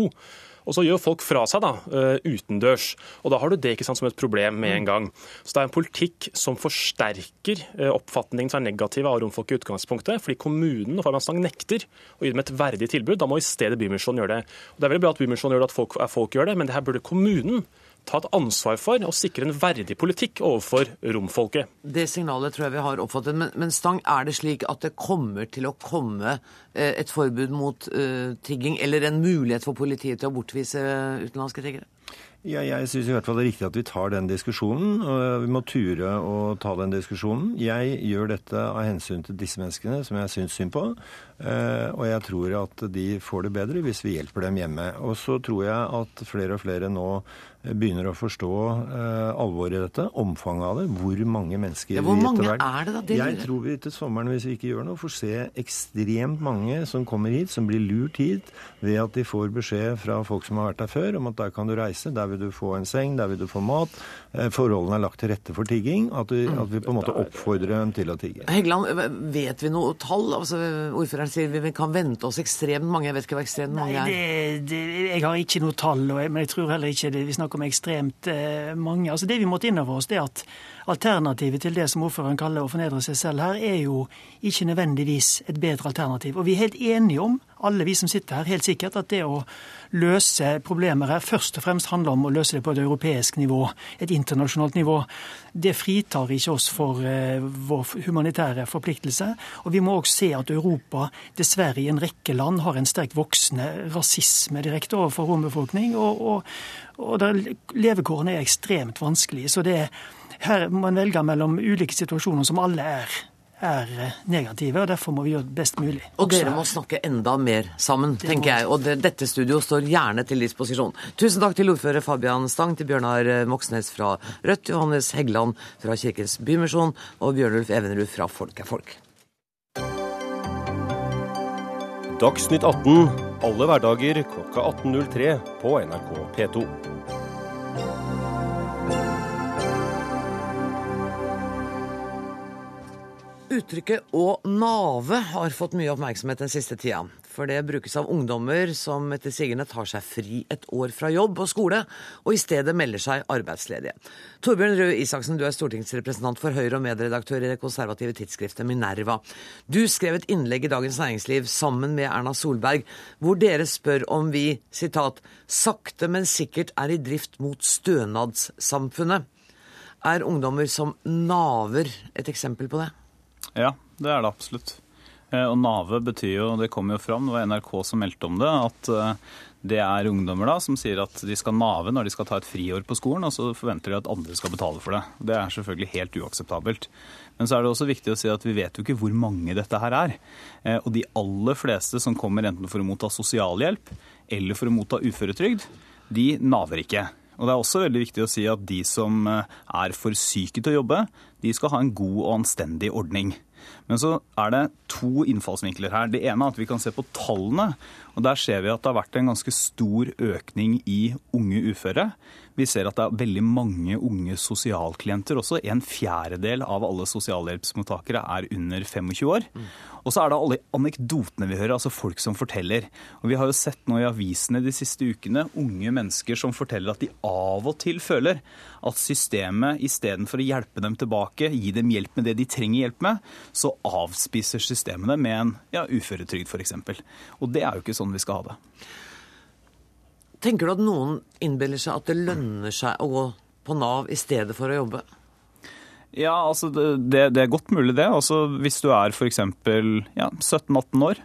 Og så gjør folk fra seg da, uh, utendørs. Og da har du det ikke sant, som et problem med en gang. Så det er en politikk som forsterker uh, oppfatningen som er negativ av romfolk i utgangspunktet, fordi kommunen og Farmanstang nekter å gi dem et verdig tilbud. Da må i stedet Bymisjonen gjøre det. Og Det er veldig bra at Bymisjonen gjør det, at folk, folk gjør det, men det her burde kommunen ta et ansvar for å sikre en verdig politikk overfor romfolket. Det signalet tror jeg vi har oppfattet. Men, men Stang, er det slik at det kommer til å komme eh, et forbud mot uh, tigging, eller en mulighet for politiet til å bortvise utenlandske tiggere? Ja, jeg syns i hvert fall det er riktig at vi tar den diskusjonen. og Vi må ture å ta den diskusjonen. Jeg gjør dette av hensyn til disse menneskene, som jeg syns synd på. Eh, og jeg tror at de får det bedre hvis vi hjelper dem hjemme. Og så tror jeg at flere og flere nå begynner å forstå uh, alvoret i dette, omfanget av det, hvor mange mennesker ja, Hvor mange er det da? Det jeg tror vi til sommeren, hvis vi ikke gjør noe, får se ekstremt mange som kommer hit, som blir lurt hit ved at de får beskjed fra folk som har vært der før, om at der kan du reise, der vil du få en seng, der vil du få mat. Uh, forholdene er lagt til rette for tigging. At vi, at vi på en måte oppfordrer dem til å tigge. Heggeland, vet vi noe tall? Altså, ordføreren sier vi kan vente oss ekstremt mange. Jeg vet ikke hva ekstremt mange er. Nei, det, det, jeg har ikke noe tall, men jeg tror heller ikke det vi snakker om ekstremt eh, mange. Altså Det vi måtte inn over oss, det er at alternativet til det som ordføreren kaller å fornedre seg selv her, er jo ikke nødvendigvis et bedre alternativ. Og vi er helt enige om, alle vi som sitter her, helt sikkert at det å løse problemer her først og fremst handler om å løse det på et europeisk nivå, et internasjonalt nivå. Det fritar ikke oss for uh, vår humanitære forpliktelse. Og vi må også se at Europa dessverre i en rekke land har en sterkt voksende rasisme direkte overfor rombefolkning, og, og, og levekårene er ekstremt vanskelige. Så det er her må en velge mellom ulike situasjoner som alle er, er negative, og derfor må vi gjøre det best mulig. Og dere må snakke enda mer sammen, det tenker jeg. Og det, dette studioet står gjerne til disposisjon. Tusen takk til ordfører Fabian Stang, til Bjørnar Moxnes fra Rødt, Johannes Heggeland fra Kirkens Bymisjon og Bjørnulf Evenrud fra Folk er folk. Dagsnytt 18 alle hverdager klokka 18.03 på NRK P2. Uttrykket 'å nave' har fått mye oppmerksomhet den siste tida. For det brukes av ungdommer som etter sigende tar seg fri et år fra jobb og skole, og i stedet melder seg arbeidsledige. Torbjørn Røe Isaksen, du er stortingsrepresentant for Høyre og medredaktør i det konservative tidsskriftet Minerva. Du skrev et innlegg i Dagens Næringsliv sammen med Erna Solberg, hvor dere spør om vi, sitat, sakte, men sikkert er i drift mot stønadssamfunnet. Er ungdommer som naver et eksempel på det? Ja, det er det absolutt. Og Nave betyr jo, det kom jo fram, det var NRK som meldte om det, at det er ungdommer da som sier at de skal nave når de skal ta et friår på skolen, og så forventer de at andre skal betale for det. Det er selvfølgelig helt uakseptabelt. Men så er det også viktig å si at vi vet jo ikke hvor mange dette her er. Og de aller fleste som kommer enten for å motta sosialhjelp eller for å motta uføretrygd, de naver ikke. Og det er også veldig viktig å si at de som er for syke til å jobbe, de skal ha en god og anstendig ordning. Men så er det to innfallsvinkler her. Det ene er at vi kan se på tallene. og Der ser vi at det har vært en ganske stor økning i unge uføre. Vi ser at det er veldig mange unge sosialklienter også. En fjerdedel av alle sosialhjelpsmottakere er under 25 år. Og så er det alle anekdotene vi hører, altså folk som forteller. Og Vi har jo sett nå i avisene de siste ukene unge mennesker som forteller at de av og til føler at systemet istedenfor å hjelpe dem tilbake, gi dem hjelp med det de trenger hjelp med, så avspiser systemet dem med en ja, uføretrygd f.eks. Og det er jo ikke sånn vi skal ha det. Tenker du at noen innbiller seg at det lønner seg å gå på Nav i stedet for å jobbe? Ja, altså det, det er godt mulig det. Altså Hvis du er f.eks. Ja, 17-18 år,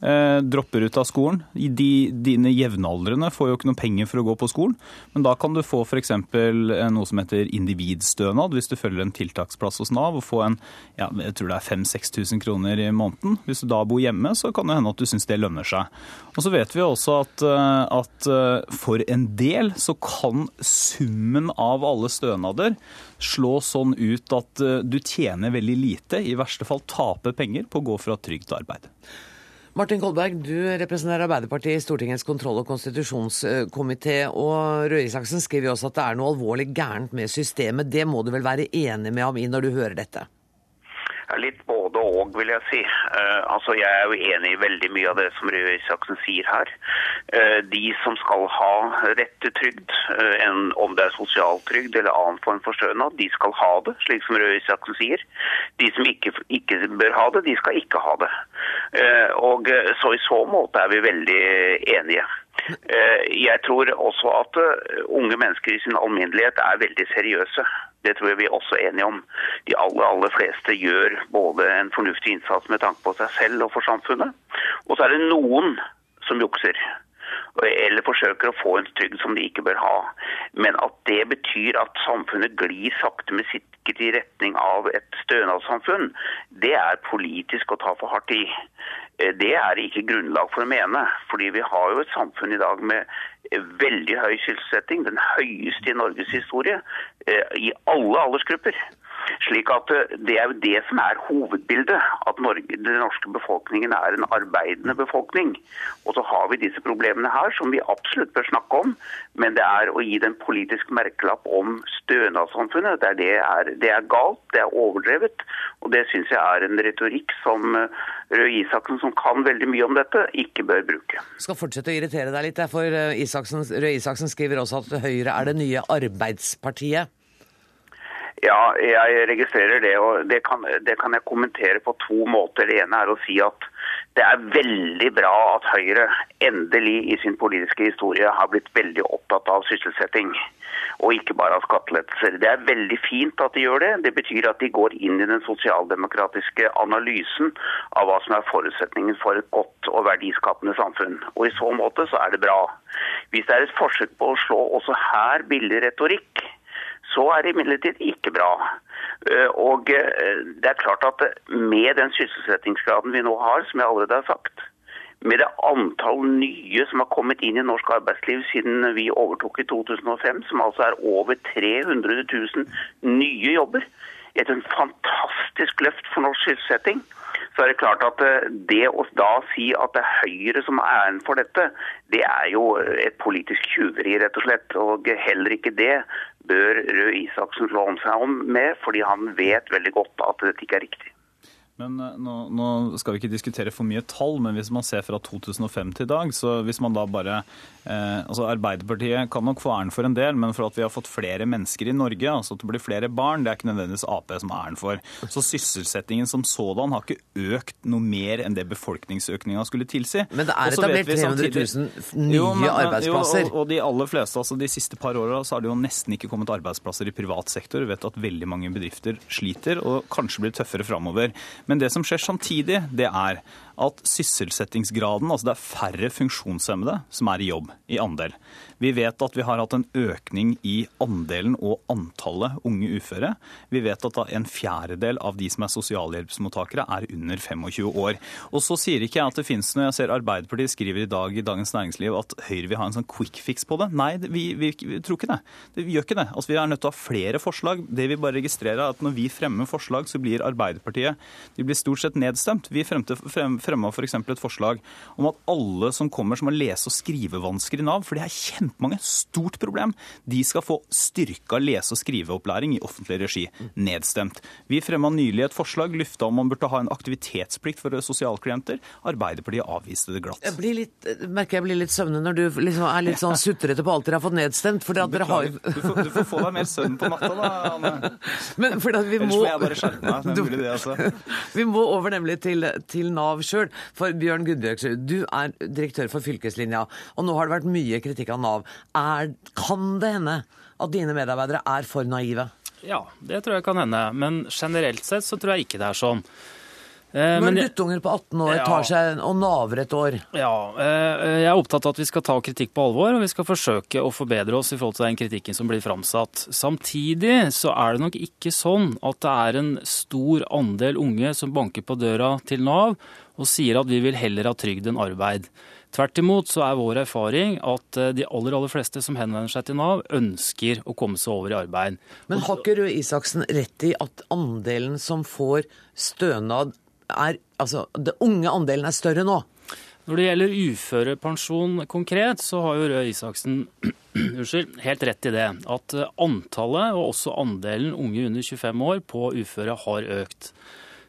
dropper ut av skolen. De, dine jevnaldrende får jo ikke noe penger for å gå på skolen, men da kan du få f.eks. noe som heter individstønad hvis du følger en tiltaksplass hos Nav og får en ja, jeg tror det er 5000-6000 kroner i måneden. Hvis du da bor hjemme, så kan det hende at du syns det lønner seg. Og så vet vi også at, at for en del så kan summen av alle stønader slå sånn ut at du tjener veldig lite, i verste fall taper penger på å gå fra trygd til arbeid. Martin Kolberg, du representerer Arbeiderpartiet i Stortingets kontroll- og konstitusjonskomité. Og Røe Isaksen skriver også at det er noe alvorlig gærent med systemet. Det må du vel være enig med ham i når du hører dette? Jeg er Litt både og, vil jeg si. Uh, altså, Jeg er jo enig i veldig mye av det som Røe Isaksen sier her. Uh, de som skal ha rett til trygd, uh, en, om det er sosialtrygd eller annen form for stønad, de skal ha det, slik som Røe Isaksen sier. De som ikke, ikke, bør ha det, de skal ikke ha det. og Så i så måte er vi veldig enige. Jeg tror også at unge mennesker i sin alminnelighet er veldig seriøse. Det tror jeg vi er også enige om. De aller, aller fleste gjør både en fornuftig innsats med tanke på seg selv og for samfunnet. Og så er det noen som jukser. Eller forsøker å få en trygd som de ikke bør ha. Men at det betyr at samfunnet glir sakte, men sikkert i retning av et stønadssamfunn, det er politisk å ta for hardt i. Det er det ikke grunnlag for å mene. fordi vi har jo et samfunn i dag med veldig høy sysselsetting, den høyeste i Norges historie, i alle aldersgrupper. Slik at Det er jo det som er hovedbildet. At Norge, den norske befolkningen er en arbeidende befolkning. Og så har vi disse problemene her som vi absolutt bør snakke om. Men det er å gi den politisk merkelapp om stønadssamfunnet. Det det det er galt, det er overdrevet. Og det syns jeg er en retorikk som Røe Isaksen, som kan veldig mye om dette, ikke bør bruke. Skal fortsette å irritere deg litt, for Isaksen, Røe Isaksen skriver også at Høyre er det nye arbeidspartiet. Ja, jeg registrerer det, og det kan, det kan, jeg kommentere på to måter. Det ene er å si at det er veldig bra at Høyre endelig i sin politiske historie har blitt veldig opptatt av sysselsetting, og ikke bare av skattelettelser. Det er veldig fint at de gjør det. Det betyr at de går inn i den sosialdemokratiske analysen av hva som er forutsetningen for et godt og verdiskapende samfunn. Og i så måte så er det bra. Hvis det er et forsøk på å slå også her billig retorikk, så er det imidlertid ikke bra. Eh, og eh, det er klart at med den sysselsettingsgraden vi nå har, som jeg allerede har sagt, med det antall nye som har kommet inn i norsk arbeidsliv siden vi overtok i 2005, som altså er over 300 000 nye jobber, et fantastisk løft for norsk sysselsetting, så er det klart at eh, det å da si at det er Høyre som er æren for dette, det er jo et politisk tjuveri, rett og slett. Og heller ikke det bør Røe Isaksen slå om seg om med, fordi han vet veldig godt at dette ikke er riktig. Men eh, nå, nå, skal vi ikke diskutere for mye tall, men hvis man ser fra 2005 til i dag, så hvis man da bare eh, altså Arbeiderpartiet kan nok få æren for en del, men for at vi har fått flere mennesker i Norge, altså at det blir flere barn, det er ikke nødvendigvis Ap som har æren for. Så sysselsettingen som sådan har ikke økt noe mer enn det befolkningsøkninga skulle tilsi. Men det er etablert 300 000 nye jo, men, arbeidsplasser. Jo, og, og, de aller fleste, altså de siste par åra, så har det jo nesten ikke kommet arbeidsplasser i privat sektor. Vi vet at veldig mange bedrifter sliter, og kanskje blir tøffere framover. Men det som skjer samtidig, det er at sysselsettingsgraden, altså det er færre funksjonshemmede som er i jobb i andel. Vi vet at vi har hatt en økning i andelen og antallet unge uføre. Vi vet at en fjerdedel av de som er sosialhjelpsmottakere, er under 25 år. Og så sier ikke jeg at det finnes noe Jeg ser Arbeiderpartiet skriver i dag i Dagens Næringsliv at Høyre vil ha en sånn quick fix på det. Nei, vi, vi, vi tror ikke det. Vi gjør ikke det. Altså, Vi er nødt til å ha flere forslag. Det vi bare registrerer, er at når vi fremmer forslag, så blir Arbeiderpartiet de blir stort sett nedstemt. Vi fremte, frem, fremma f.eks. et forslag om at alle som kommer som har lese- og skrivevansker i Nav, for det er kjempe kjempemange. Stort problem. De skal få styrka lese- og skriveopplæring i offentlig regi. Nedstemt. Vi fremma nylig et forslag lufta om man burde ha en aktivitetsplikt for sosialklienter. Arbeiderpartiet avviste det glatt. Jeg blir litt, merker jeg blir litt søvnig når du liksom er litt sånn <laughs> sutrete på alt dere har fått nedstemt. For dere har jo du, får, du får få deg mer søvn på natta, da, Anne. Men for vi Ellers må jeg bare skjerpe meg. Det er mulig, det, altså. Vi må over nemlig til, til Nav sjøl. For Bjørn Gudbjørgsrud, du er direktør for fylkeslinja, og nå har det vært mye kritikk av Nav. Er, kan det hende at dine medarbeidere er for naive? Ja, det tror jeg kan hende. Men generelt sett så tror jeg ikke det er sånn. Eh, Når guttunger på 18 år ja, tar seg og naver et år? Ja, eh, jeg er opptatt av at vi skal ta kritikk på alvor, og vi skal forsøke å forbedre oss i forhold til den kritikken som blir framsatt. Samtidig så er det nok ikke sånn at det er en stor andel unge som banker på døra til Nav og sier at vi vil heller ha trygd enn arbeid. Tvert imot så er vår erfaring at eh, de aller aller fleste som henvender seg til Nav, ønsker å komme seg over i arbeid. Men har ikke Røe Isaksen rett i at andelen som får stønad er Altså, det unge andelen er større nå? Når det gjelder uførepensjon konkret, så har jo Røe Isaksen <clears throat> unnskyld, helt rett i det. At eh, antallet, og også andelen unge under 25 år på uføre, har økt.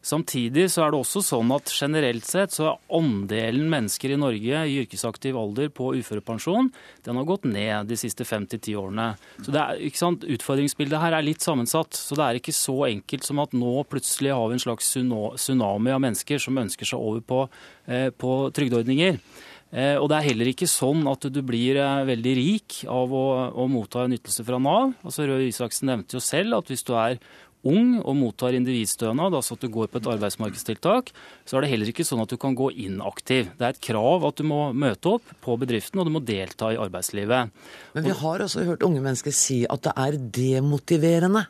Samtidig så er det også sånn at generelt sett så er andelen mennesker i Norge i yrkesaktiv alder på uførepensjon den har gått ned de siste fem til ti årene. Så det er, ikke sant, Utfordringsbildet her er litt sammensatt. Så det er ikke så enkelt som at nå plutselig har vi en slags tsunami av mennesker som ønsker seg over på, eh, på trygdeordninger. Eh, og det er heller ikke sånn at du blir eh, veldig rik av å, å motta en ytelse fra Nav. Altså Røe Isaksen nevnte jo selv at hvis du er ung og mottar individstønad, altså at du går på et arbeidsmarkedstiltak, så er det heller ikke sånn at du kan gå inaktiv. Det er et krav at du må møte opp på bedriften, og du må delta i arbeidslivet. Men vi har også hørt unge mennesker si at det er demotiverende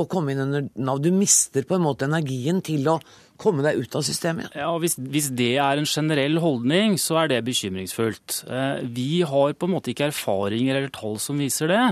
å komme inn under Nav. Du mister på en måte energien til å komme deg ut av systemet? Ja, hvis, hvis, det er en generell holdning, så er det bekymringsfullt. Eh, vi har på en måte ikke erfaringer eller tall som viser det.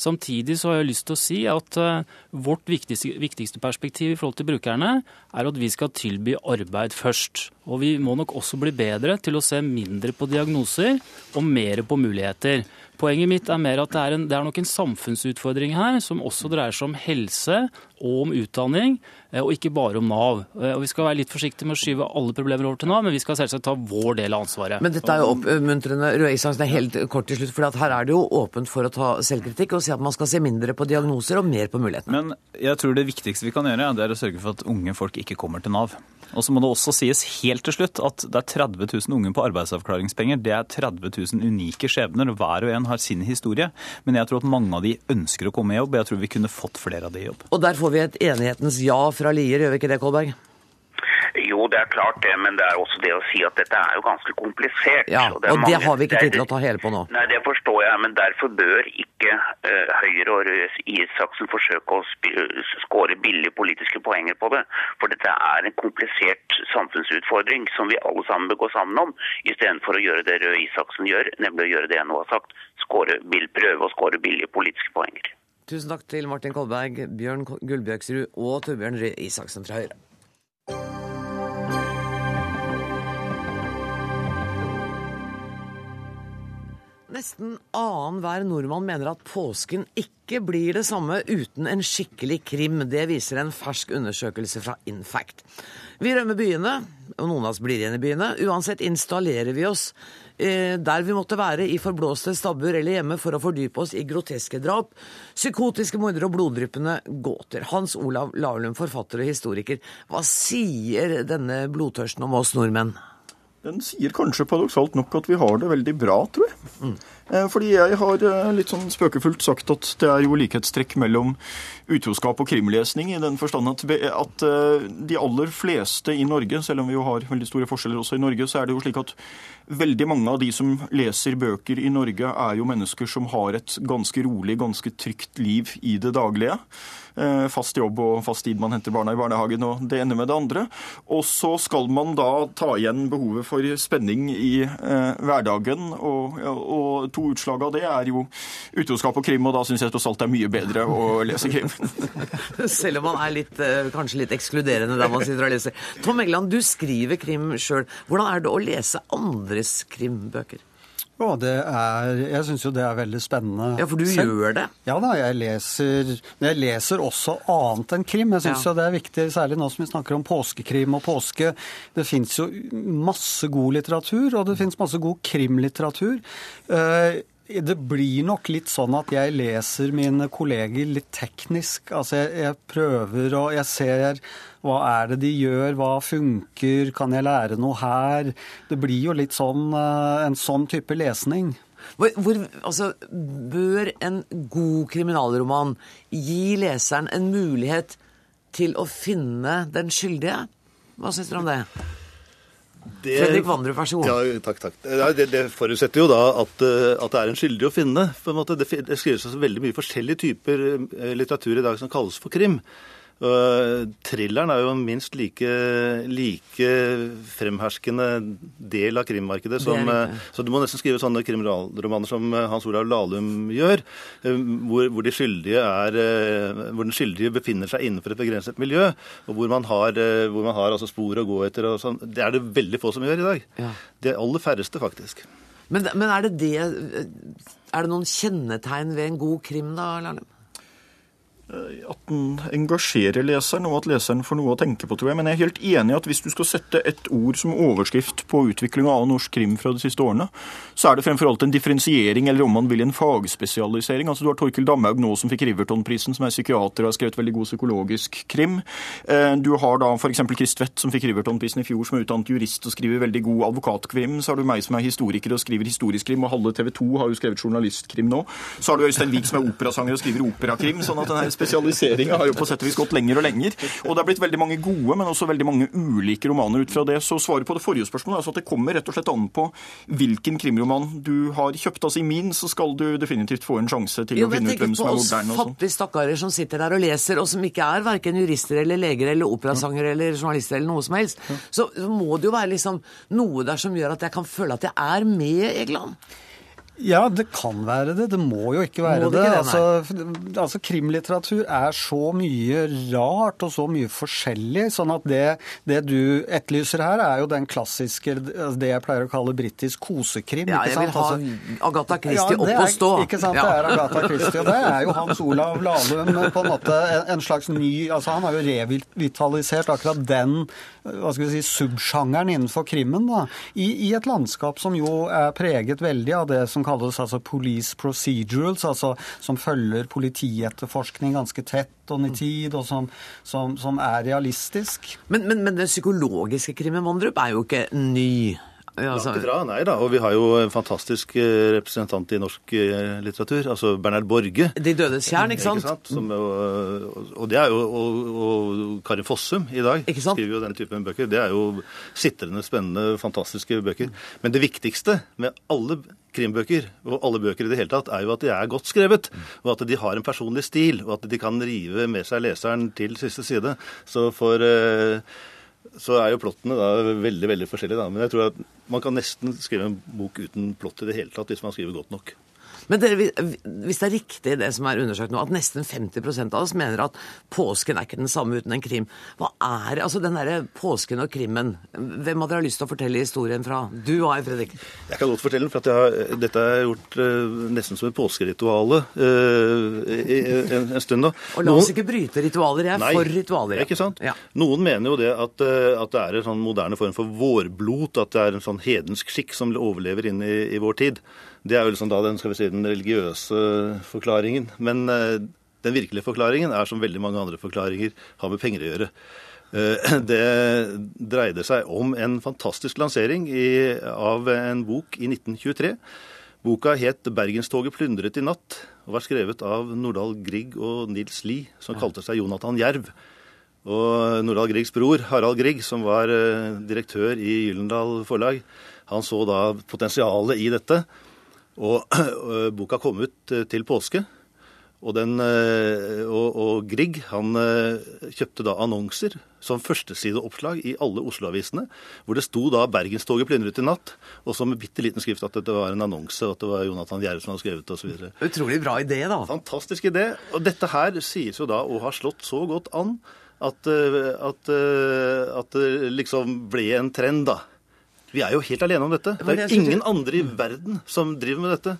Samtidig så har jeg lyst til å si at eh, vårt viktigste, viktigste perspektiv i forhold til brukerne er at vi skal tilby arbeid først. Og vi må nok også bli bedre til å se mindre på diagnoser og mer på muligheter. Poenget mitt er mer at det er, en, det er nok en samfunnsutfordring her som også dreier seg om helse og om utdanning, eh, og ikke bare om Nav. Eh, og Vi skal være litt forsiktige med å skyve alle problemer over til Nav, men vi skal selvsagt ta vår del av ansvaret. Men dette er jo oppmuntrende. Røe Isaksen, er helt kort til slutt. For her er det jo åpent for å ta selvkritikk og si at man skal se mindre på diagnoser og mer på mulighetene. Men jeg tror det viktigste vi kan gjøre, det er å sørge for at unge folk ikke kommer til Nav. Og så må det også sies helt til slutt at det er 30 000 unge på arbeidsavklaringspenger. Det er 30 000 unike skjebner. Hver og en har sin historie. Men jeg tror at mange av de ønsker å komme i jobb, jeg tror vi kunne fått flere av de i jobb. Og der får vi et enighetens ja fra Lier, gjør vi ikke det, Kolberg? Jo, det er klart det, men det er også det å si at dette er jo ganske komplisert. Ja, og det, og det har vi ikke tid til å ta hele på nå. Nei, det forstår jeg, men derfor bør ikke uh, Høyre og Røe Isaksen forsøke å skåre billige politiske poenger på det. For dette er en komplisert samfunnsutfordring som vi alle sammen bør gå sammen om, istedenfor å gjøre det Røe Isaksen gjør, nemlig å gjøre det jeg nå har sagt, skåre, prøve å skåre billige politiske poenger. Tusen takk til Martin Kolberg, Bjørn Gullbjørgsrud og Torbjørn Røe Isaksen fra Høyre. Nesten annenhver nordmann mener at påsken ikke blir det samme uten en skikkelig krim. Det viser en fersk undersøkelse fra Infact. Vi rømmer byene, og noen av oss blir igjen i byene. Uansett installerer vi oss eh, der vi måtte være, i forblåste stabbur eller hjemme, for å fordype oss i groteske drap, psykotiske mordere og bloddryppende gåter. Hans Olav Lahlum, forfatter og historiker, hva sier denne blodtørsten om oss nordmenn? Den sier kanskje paradoksalt nok at vi har det veldig bra, tror jeg. Mm. Fordi jeg har eh, litt sånn spøkefullt sagt at det er jo likhetstrekk mellom utroskap og krimlesning, i den forstand at, eh, de aller fleste i Norge, selv om vi jo har veldig store forskjeller også i Norge, så er det jo slik at veldig mange av de som leser bøker i Norge, er jo mennesker som har et ganske rolig, ganske trygt liv i det daglige. Eh, fast jobb og fast tid man henter barna i barnehagen, og det ene med det andre. Og så skal man da ta igjen behovet for spenning i eh, hverdagen, og, og, to utslag av det er jo utroskap og krim, og da syns jeg tross alt det er mye bedre å lese krim. <laughs> Selv om man er litt, eh, kanskje litt ekskluderende der man sitter og leser. Tom Egeland, du skriver krim sjøl. Hvordan er det å lese andres krimbøker? Ja, det er, jeg syns jo det er veldig spennende. Ja, For du selv. gjør det? Ja da, jeg leser, jeg leser også annet enn krim. Jeg syns ja. det er viktig, særlig nå som vi snakker om påskekrim og påske. Det fins jo masse god litteratur, og det fins masse god krimlitteratur. Uh, det blir nok litt sånn at jeg leser mine kolleger litt teknisk. Altså jeg, jeg prøver og jeg ser hva er det de gjør, hva funker, kan jeg lære noe her? Det blir jo litt sånn eh, en sånn type lesning. Hvor, hvor, altså, bør en god kriminalroman gi leseren en mulighet til å finne den skyldige? Hva syns dere om det? Det, Fredrik Vandrup, vær så god. Ja, takk, takk. Det, det, forutsetter jo da at, eh, at, det er en skyldig å finne. på en måte. Det, det skrives altså veldig mye forskjellige typer eh, litteratur i dag som kalles for krim. Og thrilleren er jo en minst like, like, fremherskende del av krimmarkedet som Så du må nesten skrive sånne kriminalromaner som Hans Olav Lahlum gjør, eh, hvor, hvor, de er, eh, hvor, den skyldige befinner seg innenfor et begrenset miljø, og hvor man har, eh, hvor man har altså spor å gå etter. og sånn. Det er det veldig få som gjør i dag. Ja. De aller færreste, faktisk. Men, men er det det Er det noen kjennetegn ved en god krim, da, Lahlum? Eh, at den engasjerer leseren, og at leseren får noe å tenke på, tror jeg. Men jeg er helt enig i at hvis du skal sette et ord som overskrift på utviklinga av norsk krim fra de siste årene, så er det fremfor alt en differensiering, eller om man vil en fagspesialisering. Altså Du har Torkild Damhaug nå som fikk Riverton-prisen, som er psykiater og har skrevet veldig god psykologisk krim. Eh, du har da f.eks. Chris Tvedt, som fikk Riverton-prisen i fjor, som er utdannet jurist og skriver veldig god advokatkrim. Så har du meg som er historiker og skriver historisk krim, og halve TV 2 har jo skrevet journalistkrim nå. Så har du Øystein Wiik som er operasanger og skriver operakrim. sånn at den her spesialiseringa har jo på sett og vis gått lenger og lenger. Og det er blitt veldig mange gode, men også veldig mange ulike romaner ut fra det. Så svaret på det forrige spørsmålet er altså at det kommer rett og slett an på hvilken krimroman du har kjøpt. Altså i min så skal du definitivt få en sjanse til jo, å finne ut hvem som er moderne. Jo, men tenk på oss fattige stakkarer som sitter der og leser, og som ikke er verken jurister eller leger eller operasangere eller journalister eller noe som helst. Så må det jo være liksom noe der som gjør at jeg kan føle at jeg er med, Egeland. Ja, det kan være det. Det må jo ikke være det. det. Ikke altså, altså, Krimlitteratur er så mye rart og så mye forskjellig. sånn at det, det, du etterlyser her, er jo den klassiske, altså det jeg pleier å kalle britisk kosekrim. Ja, jeg vil ha altså, Agatha Christie ja, opp og stå. Ikke sant, det er Agatha Christie. Og det er jo Hans Olav Lahlum på en måte en slags ny altså Han har jo revitalisert akkurat den hva skal vi si, subsjangeren innenfor krimmen. da, i, i et landskap som jo er preget veldig av det som kalles altså police procedurals, altså som følger politietterforskning ganske tett og nitid, og som, som, som er realistisk. Men, men, men den psykologiske krimmen, Mondrup, er jo ikke ny. Ja, altså- Langt ifra, nei da. Og vi har jo en fantastisk eh, representant i norsk eh, litteratur, altså Bernhard Borge. De dødes tjern, ikke sant? Som, og, og det er jo og, og Karin Fossum i dag skriver jo den typen bøker. Det er jo sitrende, spennende, fantastiske bøker. Men det viktigste med alle krimbøker, og alle bøker i det hele tatt, er jo at de er godt skrevet. Og at de har en personlig stil, og at de kan rive med seg leseren til siste side. Så for eh, så er jo plottene da veldig veldig forskjellige. da, Men jeg tror at man kan nesten skrive en bok uten plott i det hele tatt, hvis man skriver godt nok. Men dere, hvis det er riktig det som er undersøkt nå, at nesten 50% av oss mener at påsken er ikke den samme uten en krim, hva er altså den derre påsken og krimmen? Hvem av dere har lyst til å fortelle historien fra? Du har, Fredrik. Jeg kan godt fortelle den, for at har, dette er gjort uh, nesten som et påskerituale uh, en, en, stund. da. Og la oss ikke bryte ritualer. Jeg er Nei, for ritualer. Ikke sant? Ja. Noen mener jo det at, uh, at, det er en sånn moderne form for vårblot, at det er en sånn hedensk skikk som overlever inn i, i vår tid. Det er jo liksom da den, skal vi si, den religiøse forklaringen. Men uh, den virkelige forklaringen er som veldig mange andre forklaringer har med penger å gjøre. Uh, <clears throat> det dreide seg om en fantastisk lansering i, av en bok i 1923. Boka het 'Bergenstoget plyndret i natt' og var skrevet av Nordahl Grieg og Nils Lie, som kalte seg Jonathan Jerv. Og Nordahl Griegs bror, Harald Grieg, som var uh, direktør i Gyllendal forlag, han så da potensialet i dette. <clears throat> Og, boka kom ut eh, til påske. Og, den, eh, og, og Grieg han eh, kjøpte da annonser som førstesideoppslag i alle Oslo-avisene, hvor det sto da 'Bergenstoget plyndret i natt', og så med bitte liten skrift at det var en annonse, og at det var Jonathan Gjerre som hadde skrevet osv. Utrolig bra idé, da. Fantastisk idé. Og dette her sies jo da å ha slått så godt an at, at, at det liksom ble en trend, da. Vi er jo helt alene om dette. Det er ingen andre i verden som driver med dette.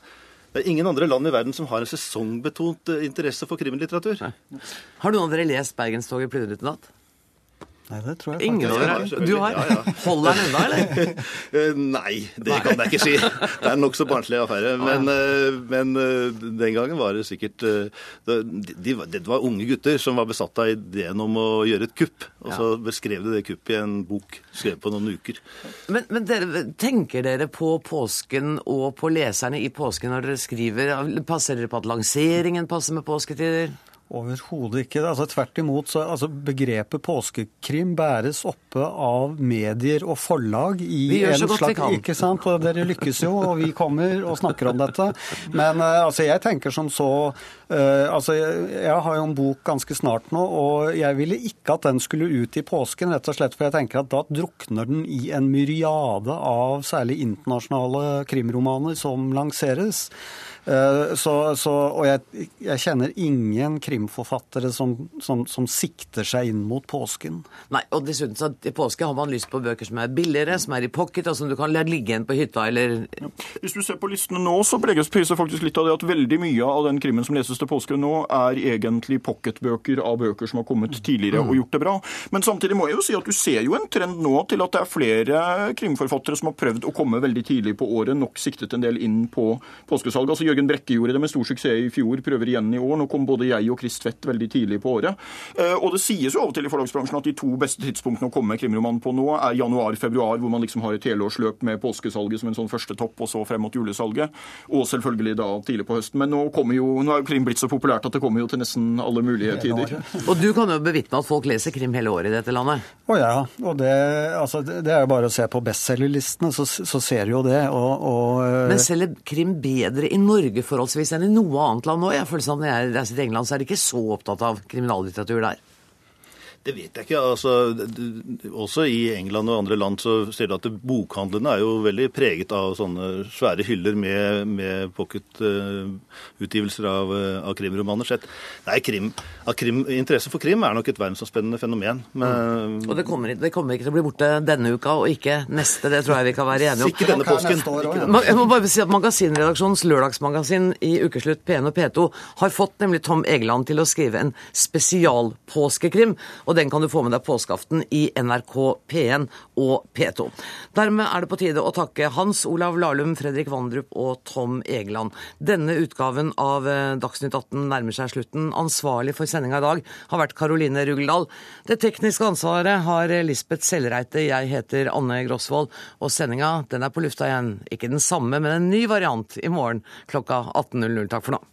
Det er ingen andre land i verden som har en sesongbetont interesse for krimlitteratur. Har noen av dere lest 'Bergenstoget i natt'? Nei, det tror jeg faktisk. Ingen av dere? Du har? Ja, ja. Holder den unna, eller? <laughs> Nei, det kan jeg ikke si. Det er en nokså barnslig affære. Men, men, den gangen var det sikkert de, Det var unge gutter som var besatt av ideen om å gjøre et kupp. Og så beskrev de det kuppet i en bok skrevet på noen uker. Men, men dere, tenker dere på påsken og på leserne i påsken når dere skriver? Passer dere på at lanseringen passer med påsketider? Overhodet ikke. Altså, tvert imot. Så, altså, begrepet påskekrim bæres oppe av medier og forlag i vi gjør så godt slags, vi kan. Ikke sant? Og dere lykkes jo, og vi kommer og snakker om dette. Men uh, altså, jeg tenker som så uh, altså, jeg, jeg, har jo en bok ganske snart nå, og jeg ville ikke at den skulle ut i påsken, rett og slett for jeg tenker at da drukner den i en myriade av særlig internasjonale krimromaner som lanseres. Uh, så, så, og jeg, jeg kjenner ingen krimforfattere som, som, som, sikter seg inn mot påsken. Nei, og dessuten så i påske har man lyst på bøker som er billigere, som er i pocket, og som du kan la ligge igjen på hytta, eller ja. Hvis du ser på listene nå, så preges priset faktisk litt av det at veldig mye av den krimmen som leses til påske nå, er egentlig pocketbøker av bøker som har kommet tidligere og gjort det bra. Men samtidig må jeg jo si at du ser jo en trend nå til at det er flere krimforfattere som har prøvd å komme veldig tidlig på året, nok siktet en del inn på påskesalget. Altså Jørgen Brekke gjorde det med stor suksess i fjor, prøver igjen i år. Nå kom både jeg og Chris Tvedt veldig tidlig på året. Og det sies jo av og til i forlagsbransjen at de to beste tidspunktene å komme med krimroman på nå er januar-februar, hvor man liksom har et helårsløp med påskesalget som en sånn første topp, og så frem mot julesalget. Og selvfølgelig da tidlig på høsten. Men nå, kommer jo, nå er jo krim blitt så populært at det kommer jo til nesten alle mulige tider. Og du kan jo bevitne at folk leser krim hele året i dette landet? Å ja. Og det, altså, det er jo bare å se på bestselgerlistene, så, så ser du jo det. Og, og, Men selger krim bedre i Norge forholdsvis enn i noe annet land nå? Jeg føler sånn, Når jeg reiser til England, så er de ikke så opptatt av kriminallitteratur der. Det vet jeg ikke. altså Også i England og andre land så ser du at bokhandlene er jo veldig preget av sånne svære hyller med, med pocketutgivelser uh, av, av krimromaner. Sett. Nei, krim, krim, interesse for krim er nok et verdensomspennende fenomen. Men, og det kommer, det kommer, ikke til å bli borte denne uka, og ikke neste. Det tror jeg vi kan være enige om. Ikke denne påsken. Jeg må bare si at Magasinredaksjonens lørdagsmagasin i ukeslutt P1 og P2 har fått nemlig Tom Egeland til å skrive en spesialpåskekrim. Og den kan du få med deg påskeaften i NRK P1 og P2. Dermed er det på tide å takke Hans Olav Lahlum, Fredrik Vandrup og Tom Egeland. Denne utgaven av eh, Dagsnytt 18 nærmer seg slutten. Ansvarlig for sendinga i dag har vært Karoline Rugeldal. Det tekniske ansvaret har Lisbeth Sellreite. Jeg heter Anne Grosvold, og sendinga den er på lufta igjen. Ikke den samme, men en ny variant i morgen klokka 18.00. Takk for nå.